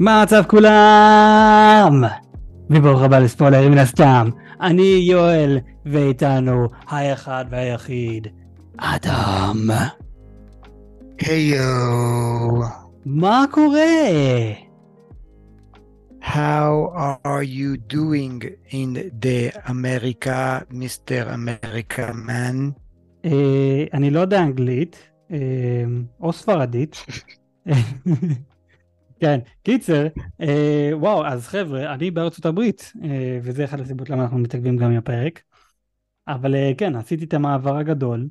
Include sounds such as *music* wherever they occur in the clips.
מה המצב כולם? וברוך הבא לספוילרים מן הסתם. אני יואל, ואיתנו האחד והיחיד, אדם. היי מה קורה? How are you doing in the America, Mr. America man? אה, אני לא יודע אנגלית, אה, או ספרדית. *laughs* כן, קיצר, אה, וואו, אז חבר'ה, אני בארצות הברית, אה, וזה אחת הסיבות למה אנחנו מתעכבים גם עם הפרק. אבל אה, כן, עשיתי את המעבר הגדול.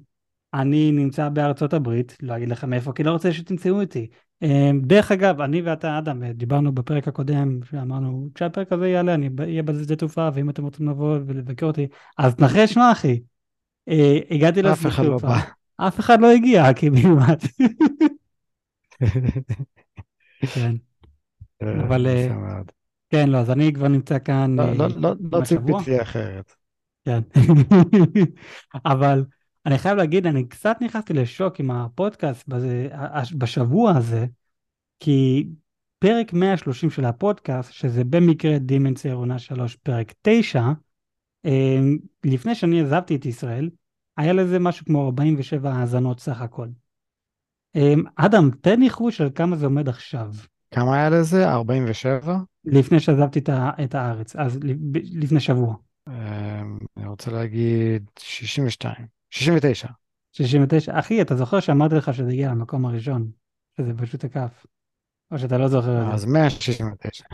אני נמצא בארצות הברית, לא אגיד לכם איפה, כי לא רוצה שתמצאו אותי. אה, דרך אגב, אני ואתה, אדם, דיברנו בפרק הקודם, שאמרנו, כשהפרק הזה יעלה, אני אהיה בשדה תעופה, ואם אתם רוצים לבוא ולבקר אותי, אז תנחש מה, אחי. אה, הגעתי אף לשדה אחד לא תעופה. בא. אף אחד לא הגיע, כמעט. *laughs* כן. אבל, אה, יפה מאוד. כן, לא, אז אני כבר נמצא כאן לא- אה, לא- לא- לא השבוע. ציפיתי אחרת. כן. *laughs* אבל אני חייב להגיד, אני קצת נכנסתי לשוק עם הפודקאסט בשבוע הזה, כי פרק 130 של הפודקאסט, שזה במקרה דימנציה עונה 3, פרק 9, אה, לפני שאני עזבתי את ישראל, היה לזה משהו כמו 47 האזנות סך הכל. אה, אדם, תן ניחוש על כמה זה עומד עכשיו. כמה היה לזה? 47? לפני שעזבתי את הארץ, אז לפני שבוע. אמ, אני רוצה להגיד 62. 69. 69. אחי, אתה זוכר שאמרתי לך שזה הגיע למקום הראשון, שזה פשוט הכף, או שאתה לא זוכר את אז זה? 169.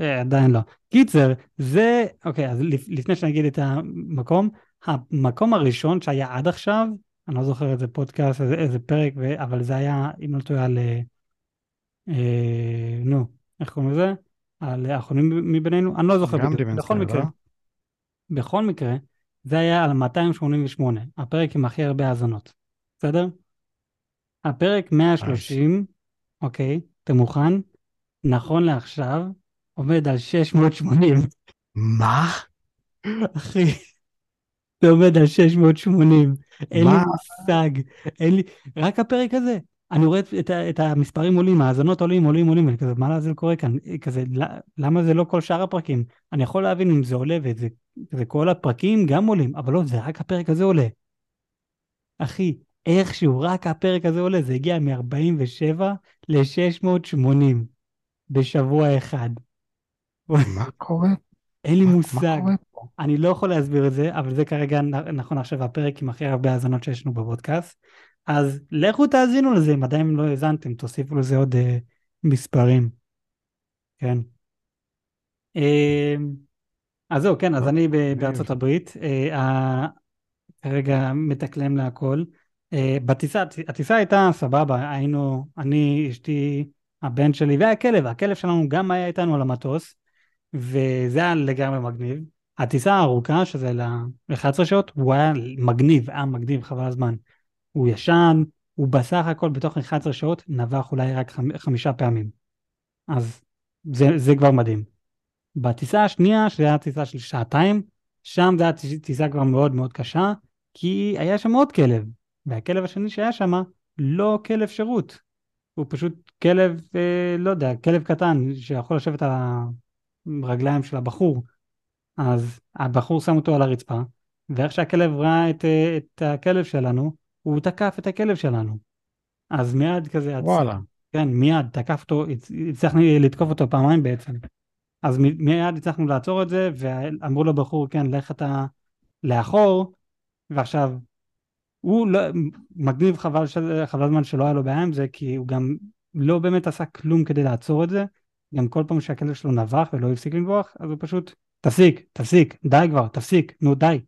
אה, עדיין לא. קיצר, זה, אוקיי, אז לפ- לפני שאני אגיד את המקום, המקום הראשון שהיה עד עכשיו, אני לא זוכר איזה פודקאסט, איזה, איזה פרק, ו... אבל זה היה, אם לא טועה, על, אה, אה, נו, איך קוראים לזה? על האחרונים מבינינו, אני לא זוכר גם בדיוק. בכל מקרה, לא? בכל מקרה, זה היה על 288, הפרק עם הכי הרבה האזנות, בסדר? הפרק 130, אוקיי, אתה מוכן? נכון לעכשיו, עומד על 680. מה? אחי, זה עומד על 680. אין לי? מושג, אין לי, רק הפרק הזה. אני רואה את, את, את המספרים עולים, האזנות עולים, עולים, עולים, ואני כזה, מה זה קורה כאן? כזה, ל- למה זה לא כל שאר הפרקים? אני יכול להבין אם זה עולה וזה, כזה, כל הפרקים גם עולים, אבל לא, זה רק הפרק הזה עולה. אחי, איכשהו רק הפרק הזה עולה, זה הגיע מ-47 ל-680 בשבוע אחד. מה קורה? אין לי מושג. אני לא יכול להסביר את זה, אבל זה כרגע נכון עכשיו הפרק עם הכי הרבה האזנות שיש לנו בפודקאסט. אז לכו תאזינו לזה, אם עדיין לא האזנתם, תוסיפו לזה עוד אה, מספרים. כן. אה, אז זהו, כן, אז אני. בארצות הברית, אה, כרגע מתקלם להכל. אה, בטיסה, הטיסה הייתה סבבה, היינו, אני, אשתי, הבן שלי והכלב, הכלב שלנו גם היה איתנו על המטוס, וזה היה לגמרי מגניב. הטיסה הארוכה, שזה ל-11 שעות, הוא היה מגניב, היה מגניב, חבל הזמן. הוא ישן, הוא בסך הכל בתוך 11 שעות נבח אולי רק חמ- חמישה פעמים. אז זה, זה כבר מדהים. בטיסה השנייה, שזו הייתה טיסה של שעתיים, שם זו הייתה טיסה כבר מאוד מאוד קשה, כי היה שם עוד כלב, והכלב השני שהיה שם לא כלב שירות. הוא פשוט כלב, אה, לא יודע, כלב קטן שיכול לשבת על הרגליים של הבחור. אז הבחור שם אותו על הרצפה, ואיך שהכלב ראה את, את הכלב שלנו, הוא תקף את הכלב שלנו. אז מיד כזה, וואלה. כן, מיד תקף אותו, הצ- הצלחנו לתקוף אותו פעמיים בעצם. אז מיד הצלחנו לעצור את זה, ואמרו לבחור, כן, לך אתה לאחור, ועכשיו, הוא לא, מגניב חבל, של, חבל הזמן שלא היה לו בעיה עם זה, כי הוא גם לא באמת עשה כלום כדי לעצור את זה. גם כל פעם שהכלב שלו נבח ולא הפסיק לנבוח, אז הוא פשוט, תפסיק, תפסיק, די כבר, תפסיק, נו די.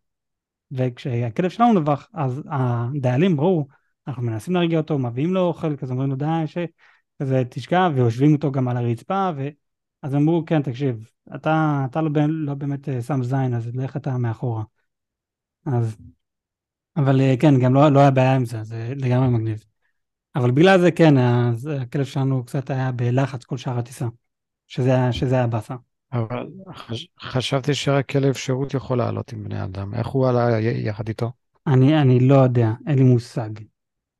וכשהכלב שלנו נבח, אז הדיילים ראו, אנחנו מנסים להרגיע אותו, מביאים לו אוכל, כזה אומרים לו די, ש... כזה תשכב, ויושבים אותו גם על הרצפה, ו... אז אמרו, כן, תקשיב, אתה, אתה לא, לא באמת אה, שם זין, אז לך אתה מאחורה. אז, אבל אה, כן, גם לא, לא היה בעיה עם זה, זה לגמרי מגניב. אבל בגלל זה, כן, אז הכלב שלנו קצת היה בלחץ כל שאר הטיסה, שזה, שזה היה באסה. אבל חש- חשבתי שרק כלב שירות יכול לעלות עם בני אדם. איך הוא עלה י- יחד איתו? אני, אני לא יודע, אין לי מושג.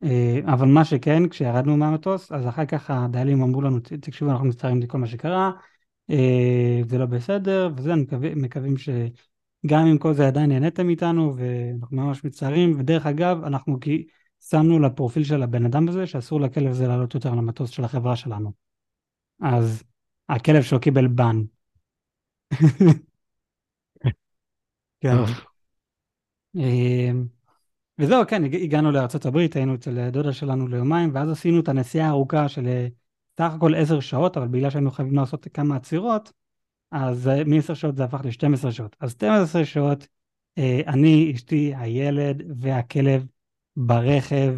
אה, אבל מה שכן, כשירדנו מהמטוס, אז אחר כך הדיילים אמרו לנו, תקשיבו, אנחנו מצטערים לכל מה שקרה, אה, זה לא בסדר, וזה, אני מקווה, מקווים שגם עם כל זה עדיין נהניתם איתנו, ואנחנו ממש מצטערים, ודרך אגב, אנחנו כי שמנו לפרופיל של הבן אדם הזה, שאסור לכלב הזה לעלות יותר על המטוס של החברה שלנו. אז הכלב שלו קיבל בן. *laughs* כן. אה, וזהו, כן, הגענו לארה"ב, היינו אצל דודה שלנו ליומיים, ואז עשינו את הנסיעה הארוכה של אה, סך הכל עשר שעות, אבל בגלל שהיינו חייבים לעשות כמה עצירות, אז אה, מ-10 שעות זה הפך ל-12 שעות. אז 12 שעות, אני, אשתי, הילד והכלב ברכב,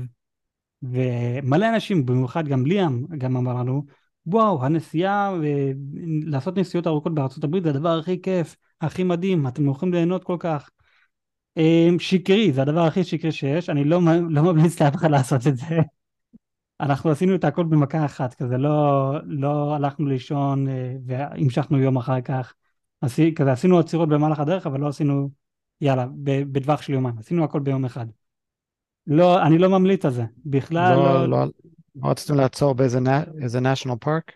ומלא אנשים, במיוחד גם ליאם, גם אמר לנו, וואו, הנסיעה, לעשות נסיעות ארוכות בארצות הברית זה הדבר הכי כיף, הכי מדהים, אתם יכולים ליהנות כל כך. אמ, שקרי, זה הדבר הכי שקרי שיש, אני לא, לא ממליץ לאף אחד לעשות את זה. *laughs* אנחנו עשינו את הכל במכה אחת, כזה לא, לא הלכנו לישון אה, והמשכנו יום אחר כך. עשי, כזה עשינו עצירות במהלך הדרך, אבל לא עשינו, יאללה, בטווח של יומיים, עשינו הכל ביום אחד. לא, אני לא ממליץ על זה, בכלל. לא, לא, לא רציתם לעצור באיזה national park?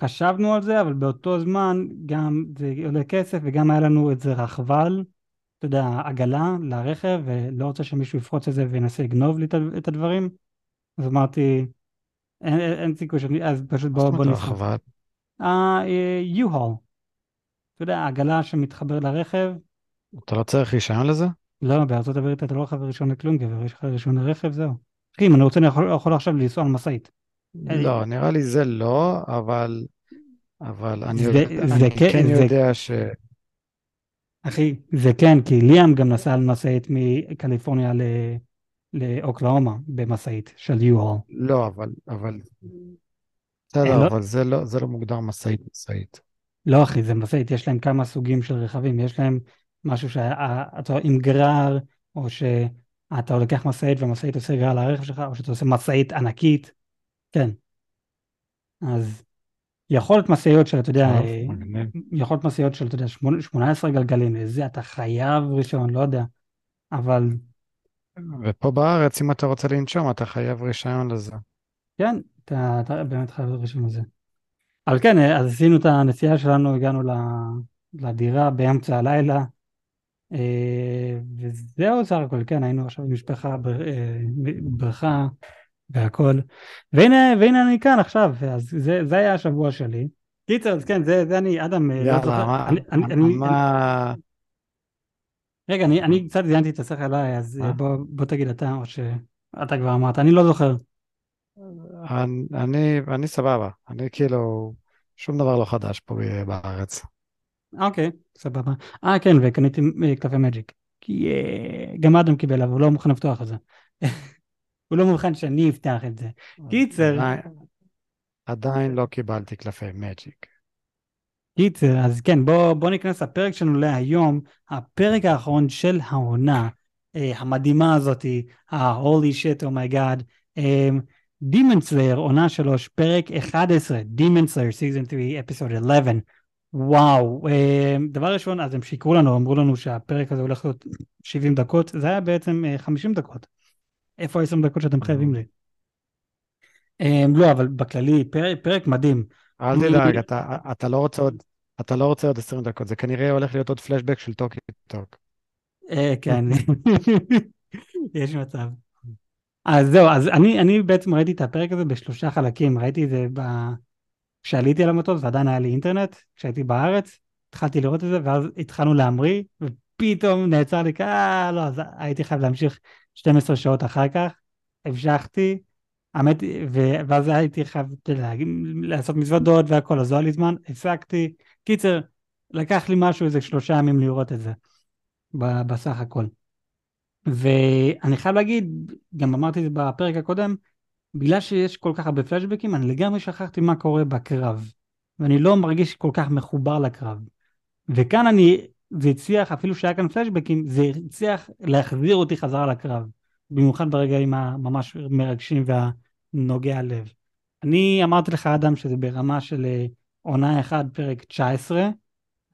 חשבנו על זה, אבל באותו זמן גם זה עולה כסף וגם היה לנו איזה רכבל, אתה יודע, עגלה לרכב, ולא רוצה שמישהו יפרוץ את זה וינסה לגנוב לי את הדברים. אז אמרתי, אין, אין סיכוי שאני, אז פשוט בוא, בוא נסחר. רכבל? ה-U-Haul. אתה יודע, עגלה שמתחבר לרכב. אתה לא צריך רישיון לזה? לא, בארצות הברית אתה לא חייב רישיון לכלום, גבר, יש לך רישיון לרכב, זהו. אם אני רוצה, אני יכול, יכול עכשיו לנסוע על משאית. לא, נראה לי זה לא, אבל אבל אני, זה, אני זה כן זה, יודע ש... אחי, זה כן, כי ליאם גם נסע על משאית מקליפורניה לאוקלאומה במשאית של יו-הול. לא, אבל, אבל... בסדר, לא... אבל זה לא, זה לא מוגדר משאית משאית. לא, אחי, זה משאית, יש להם כמה סוגים של רכבים, יש להם משהו שאתה עם גרר, או שאתה לוקח משאית והמשאית עושה גרר לרכב שלך, או שאתה עושה משאית ענקית, כן. אז יכול להיות משאיות של, אתה יודע, אה, יכול להיות משאיות של, אתה יודע, 18 גלגלים, איזה, אתה חייב רישיון, לא יודע, אבל... ופה בארץ, אם אתה רוצה לנשום, אתה חייב רישיון לזה. כן, אתה, אתה באמת חייב רישיון לזה. אבל כן, אה, אז עשינו את הנסיעה שלנו, הגענו לדירה באמצע הלילה, אה, וזהו סך הכל, כן, היינו עכשיו משפחה בברכה. והכל. והנה, והנה אני כאן עכשיו, אז זה, זה היה השבוע שלי. קיצר, אז כן, זה, זה אני, אדם, אה, לא יאללה, לא מה, אני, אני, אני, מה... אני, רגע, אני, אני קצת זיינתי את השכל עליי, אז אה, בוא, בוא תגיד אתה, או שאתה כבר אמרת, אני לא זוכר. אני, אני, אני סבבה, אני כאילו, שום דבר לא חדש פה בארץ. אוקיי, סבבה. אה, כן, וקניתי אה, קפה מג'יק. כי גם אדם קיבל, אבל הוא לא מוכן לפתוח את זה. *laughs* הוא לא מוכן שאני אפתח את זה. קיצר... עדיין לא קיבלתי קלפי מג'יק. קיצר, אז כן, בוא, בוא ניכנס לפרק שלנו להיום, הפרק האחרון של העונה אה, המדהימה הזאתי, ה-Holy shit, oh my god, אה, Demon Slayer, עונה שלוש, פרק 11, Demon Slayer, season 3, episode 11. וואו, אה, דבר ראשון, אז הם שיקרו לנו, אמרו לנו שהפרק הזה הולך להיות 70 דקות, זה היה בעצם אה, 50 דקות. איפה ה-20 דקות שאתם חייבים לי? אמ, לא, אבל בכללי, פרק מדהים. אל תדאג, אתה לא רוצה עוד... אתה לא רוצה עוד 20 דקות, זה כנראה הולך להיות עוד פלשבק של טוקי טוק. אה, כן, יש מצב. אז זהו, אז אני, אני בעצם ראיתי את הפרק הזה בשלושה חלקים, ראיתי את זה ב... כשעליתי על המטוס ועדיין היה לי אינטרנט, כשהייתי בארץ, התחלתי לראות את זה, ואז התחלנו להמריא, ופתאום נעצר לי, אה, לא, אז הייתי חייב להמשיך 12 שעות אחר כך, המשכתי, האמת, ואז הייתי חייב לעשות מזוודות והכל, אז לא היה לי זמן, הפסקתי. קיצר, לקח לי משהו איזה שלושה ימים לראות את זה, בסך הכל. ואני חייב להגיד, גם אמרתי את זה בפרק הקודם, בגלל שיש כל כך הרבה פלשבקים, אני לגמרי שכחתי מה קורה בקרב, ואני לא מרגיש כל כך מחובר לקרב. וכאן אני זה הצליח, אפילו שהיה כאן פלשבקים, זה הצליח להחזיר אותי חזרה לקרב. במיוחד ברגעים הממש מרגשים והנוגע לב. אני אמרתי לך, אדם, שזה ברמה של אה, עונה 1, פרק 19,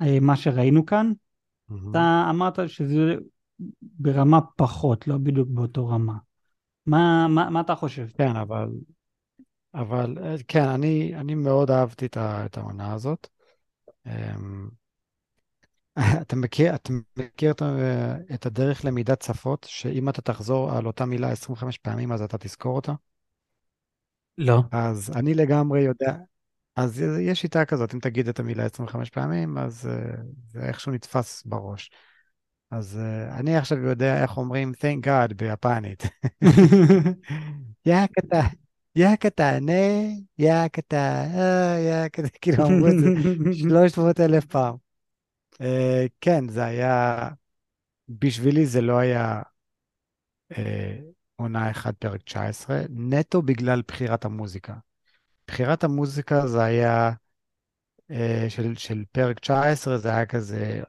אה, מה שראינו כאן. Mm-hmm. אתה אמרת שזה ברמה פחות, לא בדיוק באותו רמה. מה, מה, מה אתה חושב? כן, אבל, אבל אה, כן, אני, אני מאוד אהבתי את את העונה הזאת. אמ, *laughs* אתה מכיר, אתה מכיר את, את הדרך למידת שפות, שאם אתה תחזור על אותה מילה 25 פעמים, אז אתה תזכור אותה? לא. אז אני לגמרי יודע, אז יש שיטה כזאת, אם תגיד את המילה 25 פעמים, אז אה, זה איכשהו נתפס בראש. אז uh, אני עכשיו יודע איך אומרים Thank God ביפנית. *laughs* יא קטע, יא קטנה, יא קטע, יא קטע, *laughs* כאילו אמרו את זה 300 אלף פעם. Uh, כן, זה היה, בשבילי זה לא היה uh, עונה 1 פרק 19, נטו בגלל בחירת המוזיקה. בחירת המוזיקה זה היה של, של פרק 19, זה היה כזה,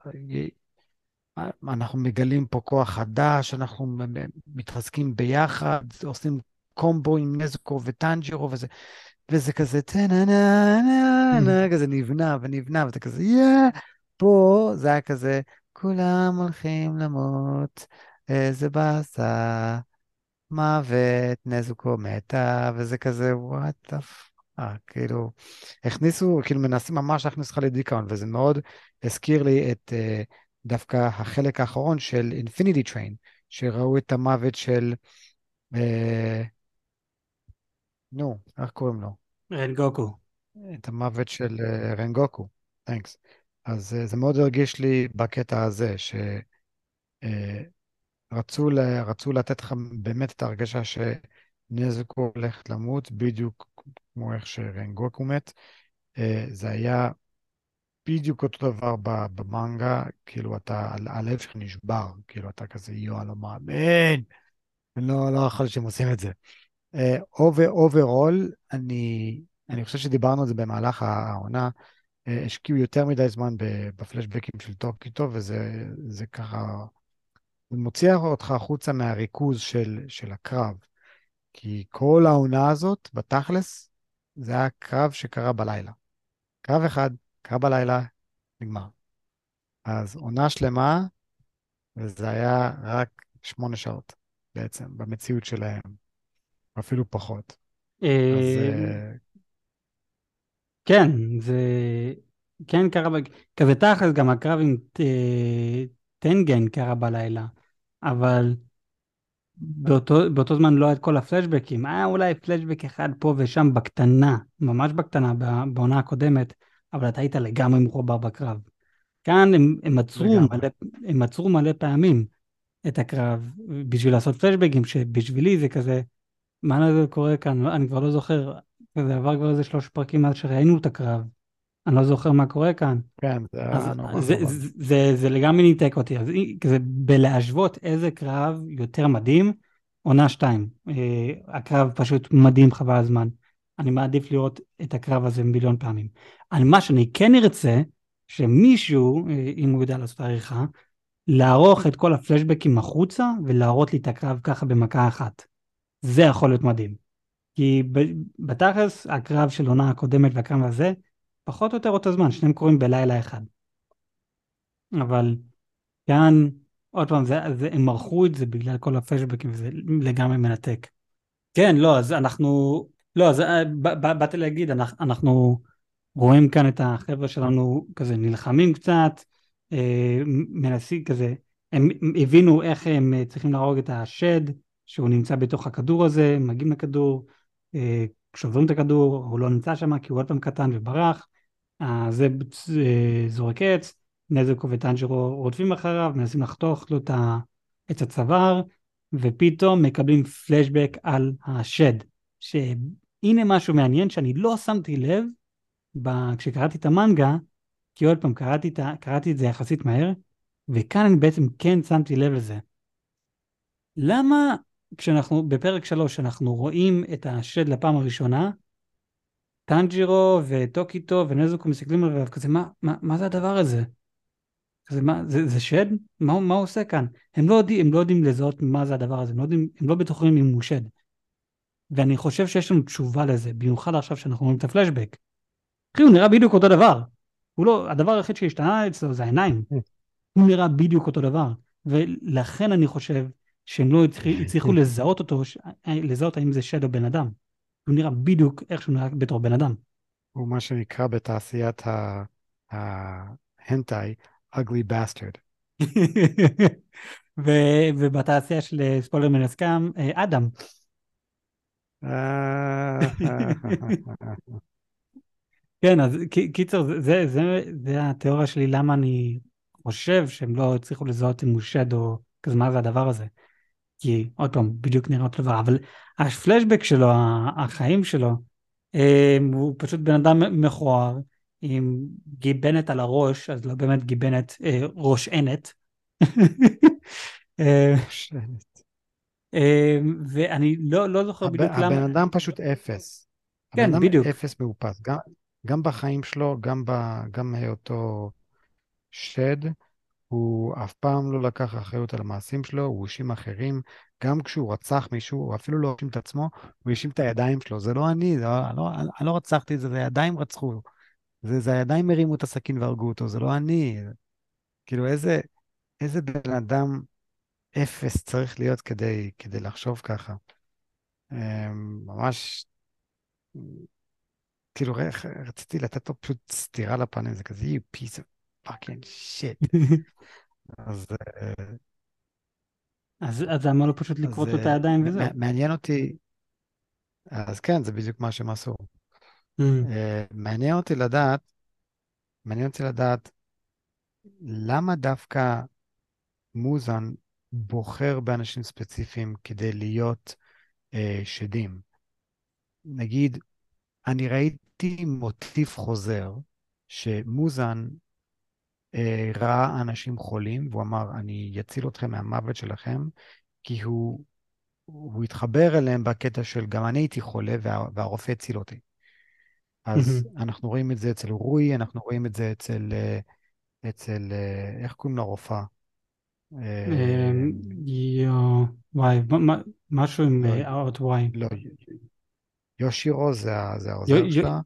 אנחנו מגלים פה כוח חדש, אנחנו מתחזקים ביחד, עושים קומבו עם נזקו וטנג'ירו וזה, וזה כזה טה-נה-נה-נה-נה, כזה נבנה ונבנה, וזה כזה יא, פה זה היה כזה, כולם הולכים למות, איזה באסה, מוות, נזוקו מתה, וזה כזה, what the fuck, כאילו, הכניסו, כאילו מנסים ממש להכניס לך לדיכאון, וזה מאוד הזכיר לי את... Uh, דווקא החלק האחרון של Infinity Train, שראו את המוות של... אה, נו, איך קוראים לו? רנגוקו. את המוות של אה, רנגוקו, thanks. אז אה, זה מאוד הרגיש לי בקטע הזה, שרצו אה, רצו לתת לך באמת את ההרגשה שנזקו הולכת למות, בדיוק כמו איך שרנגוקו מת. אה, זה היה בדיוק אותו דבר במנגה, כאילו אתה, הלב שלך נשבר, כאילו אתה כזה, יואו, לא מאמין, אני לא, לא יכול שהם עושים את זה. overall, uh, אני, אני חושב שדיברנו על זה במהלך העונה, אה, השקיעו יותר מדי זמן בפלשבקים של טוקיטו, וזה ככה, זה מוציא אותך החוצה מהריכוז של, של הקרב. כי כל העונה הזאת, בתכלס, זה היה קרב שקרה בלילה. קרב אחד, קרה בלילה, נגמר. אז עונה שלמה, וזה היה רק שמונה שעות בעצם, במציאות שלהם, אפילו פחות. אה, כן, זה... כן קרה, כזה תכלס, גם הקרב עם טנגן קרה בלילה, אבל באותו זמן לא היה את כל הפלשבקים, היה אולי פלשבק אחד פה ושם בקטנה, ממש בקטנה, בעונה הקודמת, אבל אתה היית לגמרי מחובר בקרב. כאן הם, הם, עצרו מלא, הם עצרו מלא פעמים את הקרב בשביל לעשות פלשבגים, שבשבילי זה כזה, מה זה קורה כאן? אני כבר לא זוכר, זה עבר כבר איזה שלוש פרקים מאז שראינו את הקרב. אני לא זוכר מה קורה כאן. כן, זה נורא זה, זה, זה, זה, זה לגמרי ניתק אותי. אז כזה בלהשוות איזה קרב יותר מדהים, עונה שתיים. אה, הקרב פשוט מדהים חבל הזמן. אני מעדיף לראות את הקרב הזה מיליון פעמים. על מה שאני כן ארצה, שמישהו, אה, אם הוא יודע לעשות עריכה, לערוך את כל הפלשבקים החוצה ולהראות לי את הקרב ככה במכה אחת. זה יכול להיות מדהים. כי בתכלס הקרב של עונה הקודמת והקרב הזה, פחות או יותר אותו זמן, שניהם קורים בלילה אחד. אבל כאן, עוד פעם, זה, זה, הם ערכו את זה בגלל כל הפלשבקים וזה לגמרי מנתק. כן, לא, אז אנחנו, לא, אז אה, באתי להגיד, אנחנו רואים כאן את החבר'ה שלנו כזה נלחמים קצת, אה, מנסים כזה, הם הבינו איך הם צריכים להרוג את השד, שהוא נמצא בתוך הכדור הזה, מגיעים לכדור, אה, שוברים את הכדור, הוא לא נמצא שם כי הוא עוד פעם קטן וברח, זה זורק עץ, נזקו וטנג'רו רודפים אחריו, מנסים לחתוך לו את הצוואר, ופתאום מקבלים פלשבק על השד. שהנה משהו מעניין שאני לא שמתי לב ב... כשקראתי את המנגה, כי עוד פעם, קראתי את, קראתי את זה יחסית מהר, וכאן אני בעצם כן שמתי לב לזה. למה כשאנחנו, בפרק 3, אנחנו רואים את השד לפעם הראשונה, טנג'ירו וטוקיטו ונזוקו מסתכלים עליו כזה, מה, מה, מה זה הדבר הזה? כזה, מה, זה, זה שד? מה, מה הוא עושה כאן? הם לא, יודעים, הם לא יודעים לזהות מה זה הדבר הזה, הם לא, יודעים, הם לא בטוחים אם הוא שד. ואני חושב שיש לנו תשובה לזה, במיוחד עכשיו שאנחנו רואים את הפלשבק. אחי, הוא נראה בדיוק אותו דבר. הוא לא, הדבר היחיד שהשתנה אצלו זה העיניים. הוא נראה בדיוק אותו דבר. ולכן אני חושב שהם לא הצליחו לזהות אותו, לזהות האם זה שד או בן אדם. הוא נראה בדיוק איך שהוא נראה בתור בן אדם. הוא מה שנקרא בתעשיית ההנטאי, ugly bastard. *laughs* ובתעשייה של ספוילר מן הסכם, אדם. *laughs* כן, אז קיצר, זה, זה, זה התיאוריה שלי למה אני חושב שהם לא הצליחו לזהות אם הוא שד או כזה מה זה הדבר הזה. כי עוד פעם, בדיוק נראה אותו דבר, אבל הפלשבק שלו, החיים שלו, הוא פשוט בן אדם מכוער, עם גיבנת על הראש, אז לא באמת גיבנת, אה, *laughs* ראש ענת. אה, אה, ואני לא, לא זוכר בדיוק למה... הבן אדם פשוט אפס. כן, הבן בדיוק. אדם אפס מאופס. גם, גם בחיים שלו, גם, ב, גם היותו שד, הוא אף פעם לא לקח אחריות על המעשים שלו, הוא האשים אחרים. גם כשהוא רצח מישהו, הוא אפילו לא האשים את עצמו, הוא האשים את הידיים שלו. זה לא אני, זה לא, אני, לא, אני לא רצחתי את זה, זה הידיים רצחו. זה, זה הידיים הרימו את הסכין והרגו אותו, זה לא אני. כאילו, איזה, איזה בן אדם אפס צריך להיות כדי, כדי לחשוב ככה. אמ, ממש, כאילו, רציתי לתת לו פשוט סטירה לפנים, זה כזה, you piece of fucking shit. אז... אה, אז, אז אמר לו פשוט לכרות את הידיים וזהו. מעניין אותי, אז כן, זה בדיוק מה שהם עשו. Mm. מעניין אותי לדעת, מעניין אותי לדעת למה דווקא מוזן בוחר באנשים ספציפיים כדי להיות אה, שדים. נגיד, אני ראיתי מוטיף חוזר שמוזן אה, ראה אנשים חולים, והוא אמר, אני אציל אתכם מהמוות שלכם, כי הוא, הוא התחבר אליהם בקטע של גם אני הייתי חולה וה, והרופא הציל אותי. אז mm-hmm. אנחנו רואים את זה אצל רוי, אנחנו רואים את זה אצל, אה, אצל אה, איך קוראים לרופאה? אה, יו, וואי, משהו עם האות וואי. לא, יושירו זה העוזר שלה.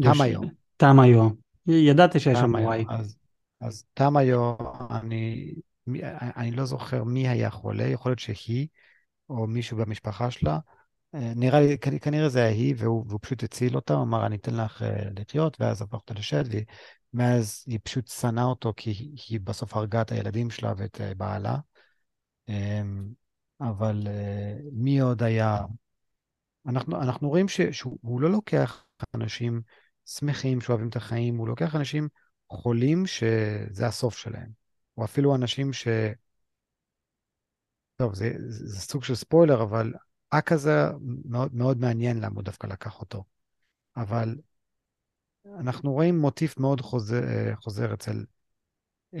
תמיו. תמיו. ידעתי שיש שם וואי. אז תמיו, אני לא זוכר מי היה חולה, יכול להיות שהיא, או מישהו במשפחה שלה, אה, נראה לי, כנראה זה היה היא, והוא, והוא פשוט הציל אותה, הוא אמר, אני אתן לך אה, לחיות, ואז הפך אותה לשד, ומאז היא פשוט שנאה אותו, כי היא, בסוף הרגה את הילדים שלה ואת אה, בעלה. אמ, אבל מי עוד היה... אנחנו, אנחנו רואים ש, שהוא לא לוקח אנשים שמחים שאוהבים את החיים, הוא לוקח אנשים חולים שזה הסוף שלהם. או אפילו אנשים ש... טוב, זה, זה, סוג של ספוילר, אבל כזה מאוד, מאוד מעניין למה הוא דווקא לקח אותו. אבל אנחנו רואים מוטיף מאוד חוזר, חוזר אצל,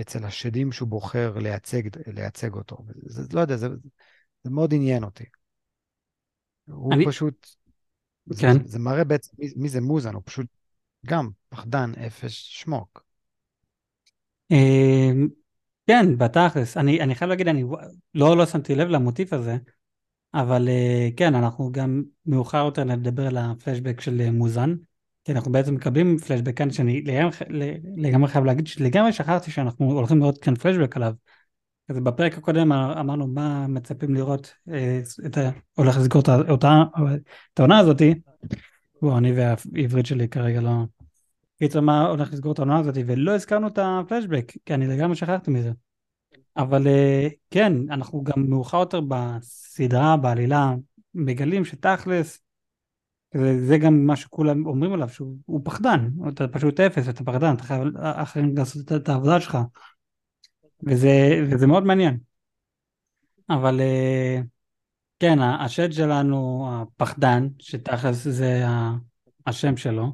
אצל השדים שהוא בוחר לייצג, לייצג אותו. זה, לא יודע, זה, זה מאוד עניין אותי. הוא אני... פשוט, כן. זה, זה מראה בעצם מי, מי זה מוזן, הוא פשוט גם פחדן אפס שמוק. אמ, כן, בתכלס. אני, אני חייב להגיד, אני לא, לא שמתי לב למוטיף הזה. אבל אה, כן, אנחנו גם מאוחר יותר נדבר על הפלשבק של אה, מוזן, כי אנחנו בעצם מקבלים פלשבק כאן, שאני לגמרי חייב להגיד שלגמרי שכחתי שאנחנו הולכים לראות כאן פלשבק עליו. אז בפרק הקודם אמרנו מה מצפים לראות, אה, את ה... הולך לסגור את העונה הזאתי, בוא, אני והעברית שלי כרגע לא... קיצר מה הולך לסגור את העונה הזאתי, ולא הזכרנו את הפלשבק, כי אני לגמרי שכחתי מזה. אבל כן, אנחנו גם מאוחר יותר בסדרה, בעלילה, מגלים שתכלס, זה, גם מה שכולם אומרים עליו, שהוא פחדן, אתה פשוט אפס, אתה פחדן, אתה חייב אחרים לעשות את העבודה שלך, וזה, וזה מאוד מעניין. אבל כן, השד שלנו, הפחדן, שתכלס זה השם שלו,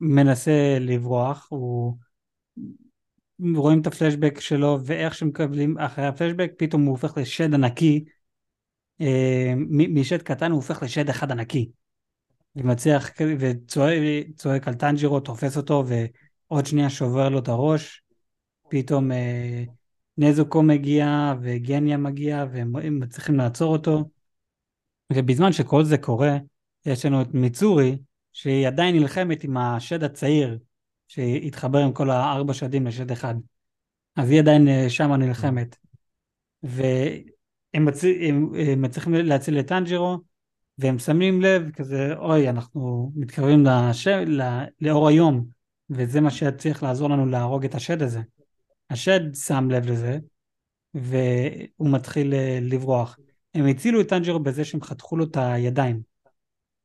מנסה לברוח, הוא רואים את הפלשבק שלו ואיך שמקבלים אחרי הפלשבק פתאום הוא הופך לשד ענקי. אה, משד קטן הוא הופך לשד אחד ענקי ומצליח וצועק על טנג'ירו תופס אותו ועוד שנייה שובר לו את הראש פתאום אה, נזוקו מגיע וגניה מגיע והם מצליחים לעצור אותו ובזמן שכל זה קורה יש לנו את מיצורי שהיא עדיין נלחמת עם השד הצעיר שהתחבר עם כל הארבע שדים לשד אחד. אז היא עדיין אה, שמה נלחמת. והם מצ... הם, הם מצליחים להציל את טנג'ירו, והם שמים לב כזה, אוי, אנחנו מתקרבים לש... לא... לאור היום, וזה מה שיצליח לעזור לנו להרוג את השד הזה. השד שם לב לזה, והוא מתחיל אה, לברוח. הם הצילו את טנג'ירו בזה שהם חתכו לו את הידיים.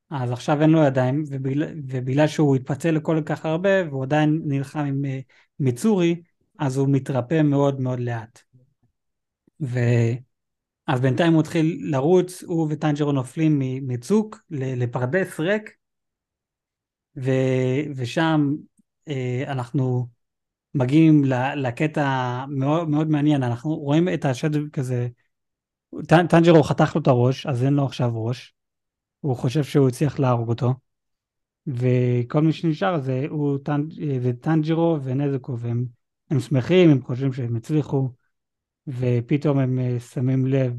אז עכשיו אין לו ידיים, ובגלל, ובגלל שהוא התפצל לכל כך הרבה, והוא עדיין נלחם עם אה, מיצורי, אז הוא מתרפא מאוד מאוד לאט. ו... אז בינתיים הוא התחיל לרוץ, הוא וטנג'רו נופלים מצוק לפרדס ריק, ו... ושם אה, אנחנו מגיעים לקטע מאוד, מאוד מעניין, אנחנו רואים את השד כזה, טנג'רו חתך לו את הראש, אז אין לו עכשיו ראש, הוא חושב שהוא הצליח להרוג אותו, וכל מי שנשאר זה, הוא, זה טנג'רו ונזקו, והם הם שמחים, הם חושבים שהם הצליחו, ופתאום הם אה, שמים לב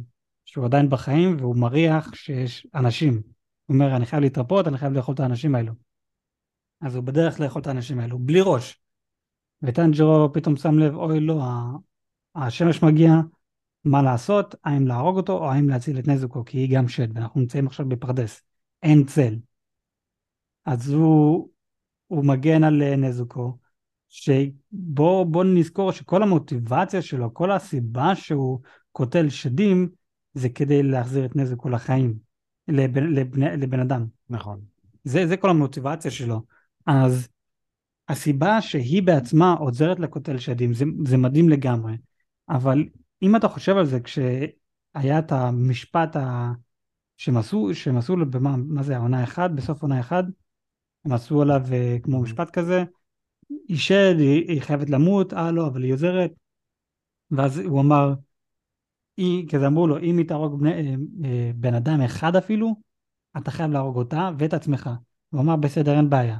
שהוא עדיין בחיים, והוא מריח שיש אנשים. הוא אומר, אני חייב להתרפות, אני חייב לאכול את האנשים האלו. אז הוא בדרך לאכול את האנשים האלו, בלי ראש. וטנג'רו פתאום שם לב, אוי לא, השמש מגיע, מה לעשות, האם להרוג אותו או האם להציל את נזוקו, כי היא גם שד, ואנחנו נמצאים עכשיו בפרדס, אין צל. אז הוא, הוא מגן על אה, נזוקו, שבואו נזכור שכל המוטיבציה שלו, כל הסיבה שהוא קוטל שדים, זה כדי להחזיר את נזקו לחיים, לבן, לבן, לבן אדם. נכון. זה, זה כל המוטיבציה שלו. אז הסיבה שהיא בעצמה עוזרת לקוטל שדים, זה, זה מדהים לגמרי. אבל אם אתה חושב על זה, כשהיה את המשפט ה... שהם עשו, שהם עשו לו, במה, מה זה, העונה אחת, בסוף עונה אחת, הם עשו עליו אה, כמו משפט כזה, היא שד, היא, היא חייבת למות, אה לא, אבל היא עוזרת. ואז הוא אמר, היא, כזה אמרו לו, אם היא תהרוג בני, אה, אה, בן אדם אחד אפילו, אתה חייב להרוג אותה ואת עצמך. הוא אמר, בסדר, אין בעיה.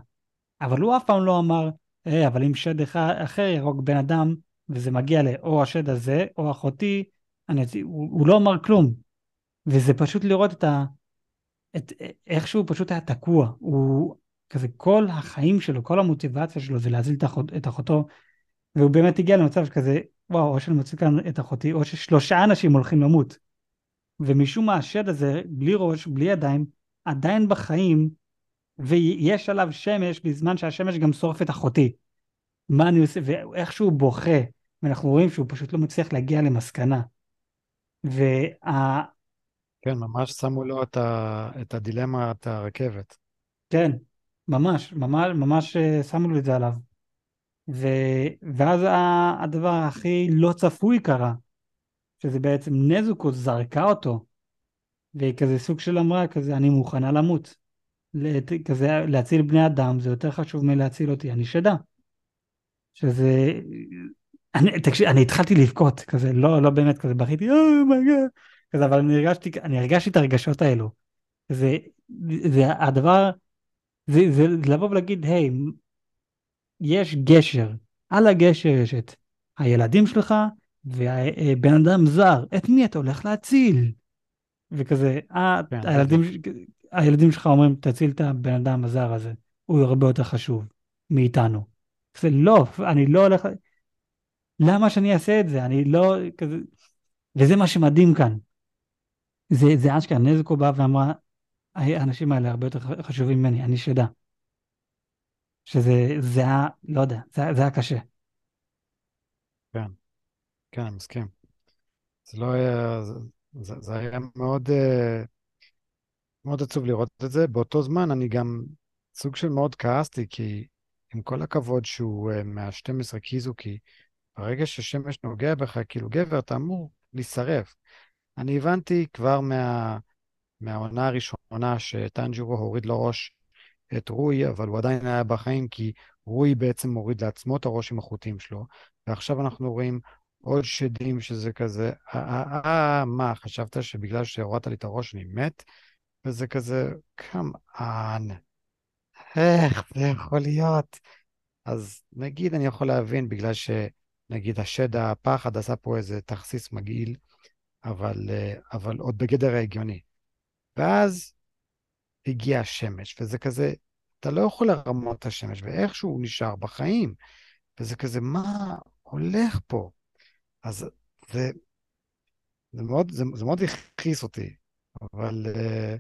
אבל הוא אף פעם לא אמר, אה, אבל אם שד אחר יהרוג בן אדם, וזה מגיע לאו השד הזה, או אחותי, אני, הוא, הוא לא אמר כלום. וזה פשוט לראות את ה... את, איך שהוא פשוט היה תקוע. הוא כזה כל החיים שלו, כל המוטיבציה שלו זה להזיל את, אחות, את אחותו, והוא באמת הגיע למצב כזה, וואו, או שאני מוציא כאן את אחותי, או ששלושה אנשים הולכים למות. ומשום מה השד הזה, בלי ראש, בלי ידיים, עדיין בחיים, ויש עליו שמש בזמן שהשמש גם שורף את אחותי. מה אני עושה, ואיך שהוא בוכה, ואנחנו רואים שהוא פשוט לא מצליח להגיע למסקנה. וה... כן, ממש שמו לו את, ה... את הדילמה, את הרכבת. כן, ממש, ממש, ממש אה, שמו לי את זה עליו. ו... ואז הדבר הכי לא צפוי קרה, שזה בעצם נזוקו זרקה אותו, והיא כזה סוג של אמרה כזה, אני מוכנה למות. כזה להציל בני אדם זה יותר חשוב מלהציל אותי, אני שדה. שזה... אני, תקשיב, אני התחלתי לבכות, כזה, לא, לא באמת כזה, בכיתי, oh my god, כזה, אבל אני הרגשתי, אני הרגשתי את הרגשות האלו. זה, זה הדבר זה, זה לבוא ולהגיד, היי, יש גשר, על הגשר יש את הילדים שלך ובן אדם זר, את מי אתה הולך להציל? וכזה, אה, כן, הילדים, הילדים שלך אומרים, תציל את הבן אדם הזר הזה, הוא הרבה יותר חשוב מאיתנו. זה לא, אני לא הולך... למה שאני אעשה את זה? אני לא... כזה... וזה מה שמדהים כאן. זה, זה אשכרה, נזקו באה ואמרה, האנשים האלה הרבה יותר חשובים ממני, אני שדע. שזה, זה היה, לא יודע, זה, זה היה קשה. כן, כן, אני מסכים. זה לא היה, זה, זה, היה מאוד, אה, מאוד עצוב לראות את זה. באותו זמן אני גם סוג של מאוד כעסתי, כי עם כל הכבוד שהוא uh, מה-12 קיזוקי, ברגע ששמש נוגע בך, כאילו גבר, אתה אמור להישרף. אני הבנתי כבר מה... מהעונה הראשונה שטנג'ירו הוריד לראש את רוי, אבל הוא עדיין היה בחיים כי רוי בעצם מוריד לעצמו את הראש עם החוטים שלו, ועכשיו אנחנו רואים עוד שדים שזה כזה, אה, אה, אה, מה, חשבת שבגלל שהורדת לי את הראש אני מת? וזה כזה, כמובן, איך זה יכול להיות? אז נגיד אני יכול להבין בגלל שנגיד השד הפחד עשה פה איזה תכסיס מגעיל, אבל, אבל עוד בגדר ההגיוני. ואז הגיעה השמש, וזה כזה, אתה לא יכול לרמות את השמש, ואיכשהו הוא נשאר בחיים. וזה כזה, מה הולך פה? אז זה, זה מאוד, זה, זה מאוד הכעיס אותי, אבל, אה,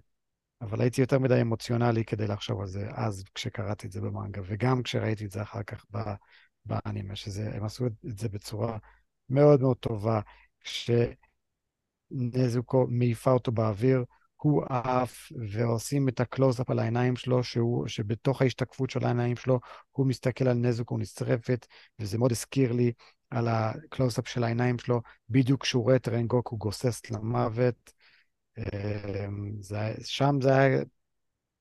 אבל הייתי יותר מדי אמוציונלי כדי לחשוב על זה אז כשקראתי את זה במנגה, וגם כשראיתי את זה אחר כך באנימה, שהם עשו את זה בצורה מאוד מאוד טובה, כשנזוקו מעיפה אותו באוויר, הוא עף, ועושים את הקלוז-אפ על העיניים שלו, שהוא, שבתוך ההשתקפות של העיניים שלו, הוא מסתכל על נזוקו נשרפת, וזה מאוד הזכיר לי על הקלוז-אפ של העיניים שלו, בדיוק כשהוא רואה את רנגוקו גוסס למוות. אמ, זה, שם זה היה,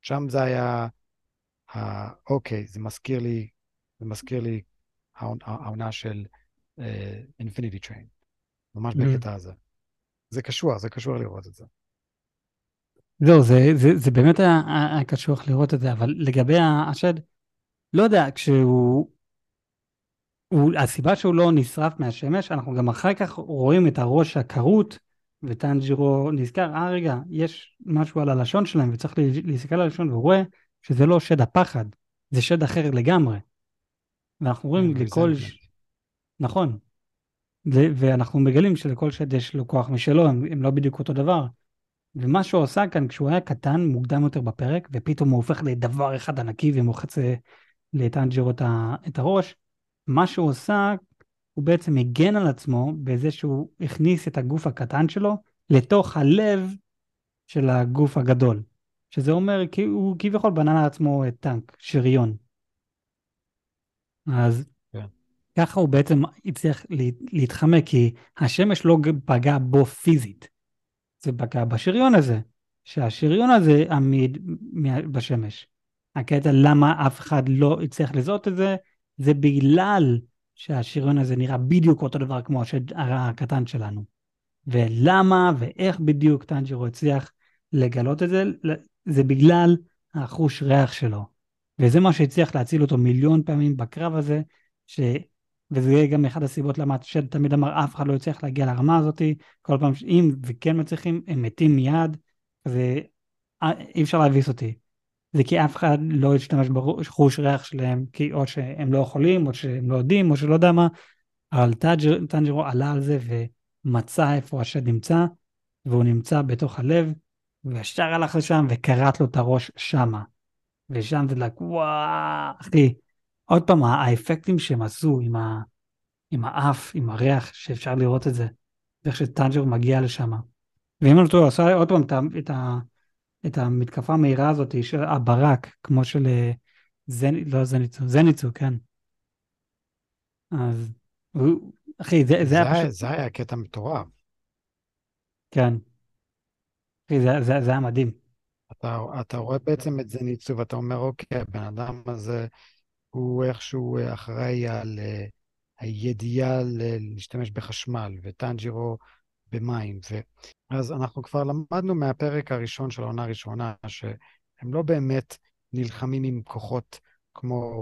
שם זה היה, אוקיי, זה מזכיר לי, זה מזכיר לי העונה של infinity אה, train, ממש אממ. בקטע הזה. זה קשור, זה קשור לראות את זה. זהו, זה, זה, זה באמת היה, היה קשוח לראות את זה, אבל לגבי השד, לא יודע, כשהוא... הוא, הסיבה שהוא לא נשרף מהשמש, אנחנו גם אחר כך רואים את הראש הכרות, וטנג'ירו נזכר, אה רגע, יש משהו על הלשון שלהם, וצריך להסתכל על הלשון, והוא רואה שזה לא שד הפחד, זה שד אחר לגמרי. ואנחנו רואים לכל... ש... נכון. ואנחנו מגלים שלכל שד יש לו כוח משלו, הם, הם לא בדיוק אותו דבר. ומה שהוא עושה כאן, כשהוא היה קטן, מוקדם יותר בפרק, ופתאום הוא הופך לדבר אחד ענקי ומוחץ לטנג'רו את, את הראש, מה שהוא עושה, הוא בעצם הגן על עצמו בזה שהוא הכניס את הגוף הקטן שלו לתוך הלב של הגוף הגדול. שזה אומר, כי הוא כביכול בנה לעצמו טנק, שריון. אז כן. ככה הוא בעצם הצליח להתחמק, כי השמש לא פגע בו פיזית. זה פגע בשריון הזה, שהשריון הזה עמיד בשמש. הקטע למה אף אחד לא הצליח לזהות את זה, זה בגלל שהשריון הזה נראה בדיוק אותו דבר כמו השד הקטן שלנו. ולמה ואיך בדיוק טנג'רו הצליח לגלות את זה, זה בגלל החוש ריח שלו. וזה מה שהצליח להציל אותו מיליון פעמים בקרב הזה, ש... וזה גם אחד הסיבות למה שד תמיד אמר, אף אחד לא יצליח להגיע לרמה הזאת, כל פעם שאם וכן מצליחים, הם מתים מיד, זה אי אפשר להביס אותי. זה כי אף אחד לא ישתמש בחוש ריח שלהם, כי או שהם לא יכולים, או שהם לא יודעים, או שלא יודע מה, אבל טנג'רו עלה על זה ומצא איפה השד נמצא, והוא נמצא בתוך הלב, וישר הלך לשם וכרת לו את הראש שמה. ושם זה like, וואו, אחי, עוד פעם, האפקטים שהם עשו עם, ה, עם האף, עם הריח, שאפשר לראות את זה, ואיך שטנג'ר מגיע לשם. ואם אני טועה, עשה עוד פעם את, את, את המתקפה המהירה הזאת של הברק, כמו של אה, זנ... לא זניצו, זניצו, כן. אז, אחי, זה, זה, זה היה פשוט... זה היה קטע מטורף. כן. אחי, זה, זה, זה היה מדהים. אתה, אתה רואה בעצם את זניצו ואתה אומר, אוקיי, הבן אדם הזה... הוא איכשהו אה, אחראי על אה, הידיעה להשתמש בחשמל, וטנג'ירו במים. ו... אז אנחנו כבר למדנו מהפרק הראשון של העונה הראשונה, שהם לא באמת נלחמים עם כוחות כמו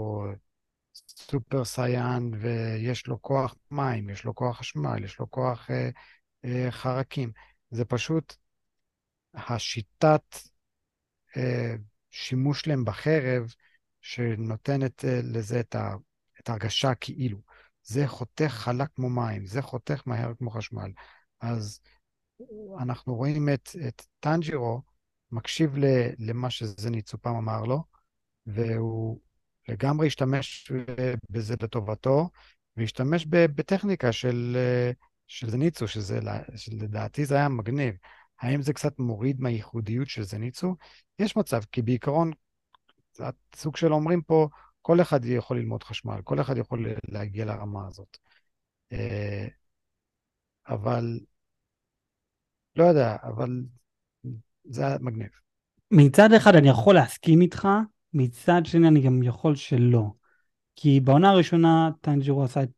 סופר סייאן, ויש לו כוח מים, יש לו כוח חשמל, יש לו כוח אה, אה, חרקים. זה פשוט השיטת אה, שימוש שלהם בחרב, שנותנת אה, לזה את, ה, את ההרגשה כאילו. זה חותך חלק כמו מים, זה חותך מהר כמו חשמל. אז אנחנו רואים את, את טנג'ירו מקשיב ל, למה שזניצו פעם אמר לו, והוא לגמרי השתמש בזה לטובתו, והשתמש בטכניקה של, אה, של זניצו, שזה, שלדעתי זה היה מגניב. האם זה קצת מוריד מהייחודיות של זניצו? יש מצב, כי בעיקרון הסוג של אומרים פה, כל אחד יכול ללמוד חשמל, כל אחד יכול להגיע לרמה הזאת. אה, אבל, לא יודע, אבל זה היה מגניב. מצד אחד אני יכול להסכים איתך, מצד שני אני גם יכול שלא. כי בעונה הראשונה טנג'ירו עשה את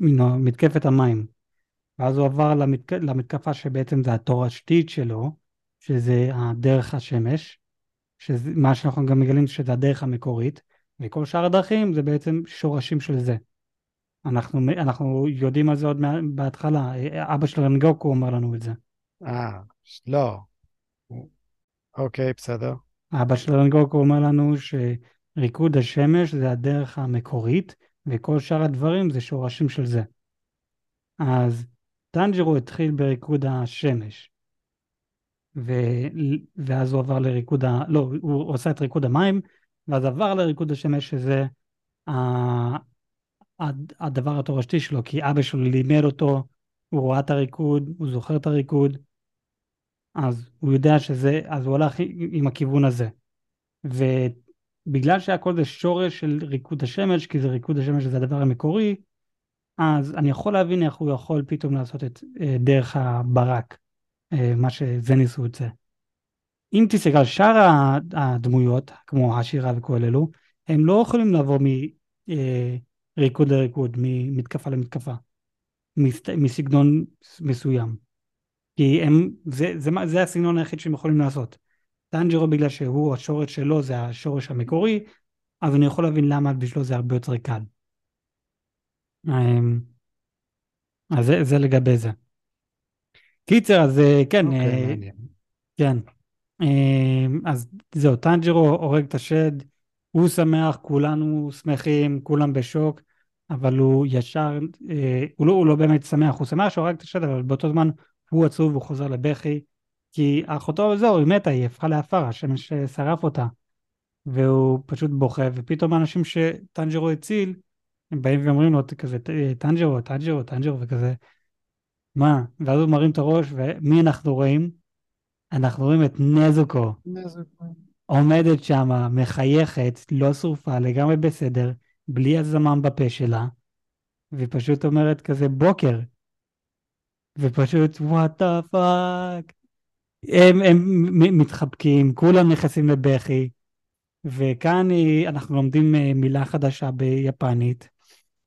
מתקפת המים, ואז הוא עבר למתק... למתקפה שבעצם זה התורשתית שלו, שזה הדרך השמש, מה שאנחנו גם מגלים שזה הדרך המקורית, וכל שאר הדרכים זה בעצם שורשים של זה. אנחנו, אנחנו יודעים על זה עוד בהתחלה, אבא של רנגוקו אומר לנו את זה. אה, לא. אוקיי, בסדר. אבא של רנגוקו אומר לנו שריקוד השמש זה הדרך המקורית, וכל שאר הדברים זה שורשים של זה. אז טנג'רו התחיל בריקוד השמש, ו... ואז הוא עבר לריקוד ה... לא, הוא עושה את ריקוד המים, ואז עבר לריקוד השמש, שזה ה... הדבר התורשתי שלו, כי אבא שלו לימד אותו, הוא רואה את הריקוד, הוא זוכר את הריקוד, אז הוא יודע שזה, אז הוא הלך עם הכיוון הזה. ובגלל שהכל זה שורש של ריקוד השמש, כי זה ריקוד השמש זה הדבר המקורי, אז אני יכול להבין איך הוא יכול פתאום לעשות את אה, דרך הברק, מה שזניס רוצה. אם תסתכל על שאר הדמויות, כמו השירה וכל אלו, הם לא יכולים לעבור מריקוד אה, לריקוד, ממתקפה למתקפה, מסגנון מסוים. כי הם, זה, זה, זה, זה הסגנון היחיד שהם יכולים לעשות. טנג'רו בגלל שהוא, השורש שלו זה השורש המקורי, אז אני יכול להבין למה בשבילו זה הרבה יותר קל. אמ, אז זה, זה לגבי זה. קיצר, אז אה, כן, okay, אוקיי, uh, כן. Uh, אז זהו, טנג'רו הורג את השד, הוא שמח, כולנו שמחים, כולם בשוק, אבל הוא ישר, הוא, לא, הוא לא באמת שמח, הוא שמח שהוא הרג את השד, אבל באותו זמן הוא עצוב, הוא חוזר לבכי, כי אחותו זהו, היא מתה, היא הפכה לעפר, השמש שרף אותה. והוא פשוט בוכה, ופתאום האנשים שטנג'רו הציל, הם באים ואומרים לו כזה, טנג'רו, טנג'רו, טנג'רו, וכזה, מה? ואז הוא מרים את הראש, ומי אנחנו רואים? אנחנו רואים את נזוקו. נזוקו. עומדת שם, מחייכת, לא שרופה, לגמרי בסדר, בלי הזמם בפה שלה, ופשוט אומרת כזה, בוקר. ופשוט, what the fuck. הם, הם מתחבקים, כולם נכנסים לבכי, וכאן אנחנו לומדים אה, מילה חדשה ביפנית.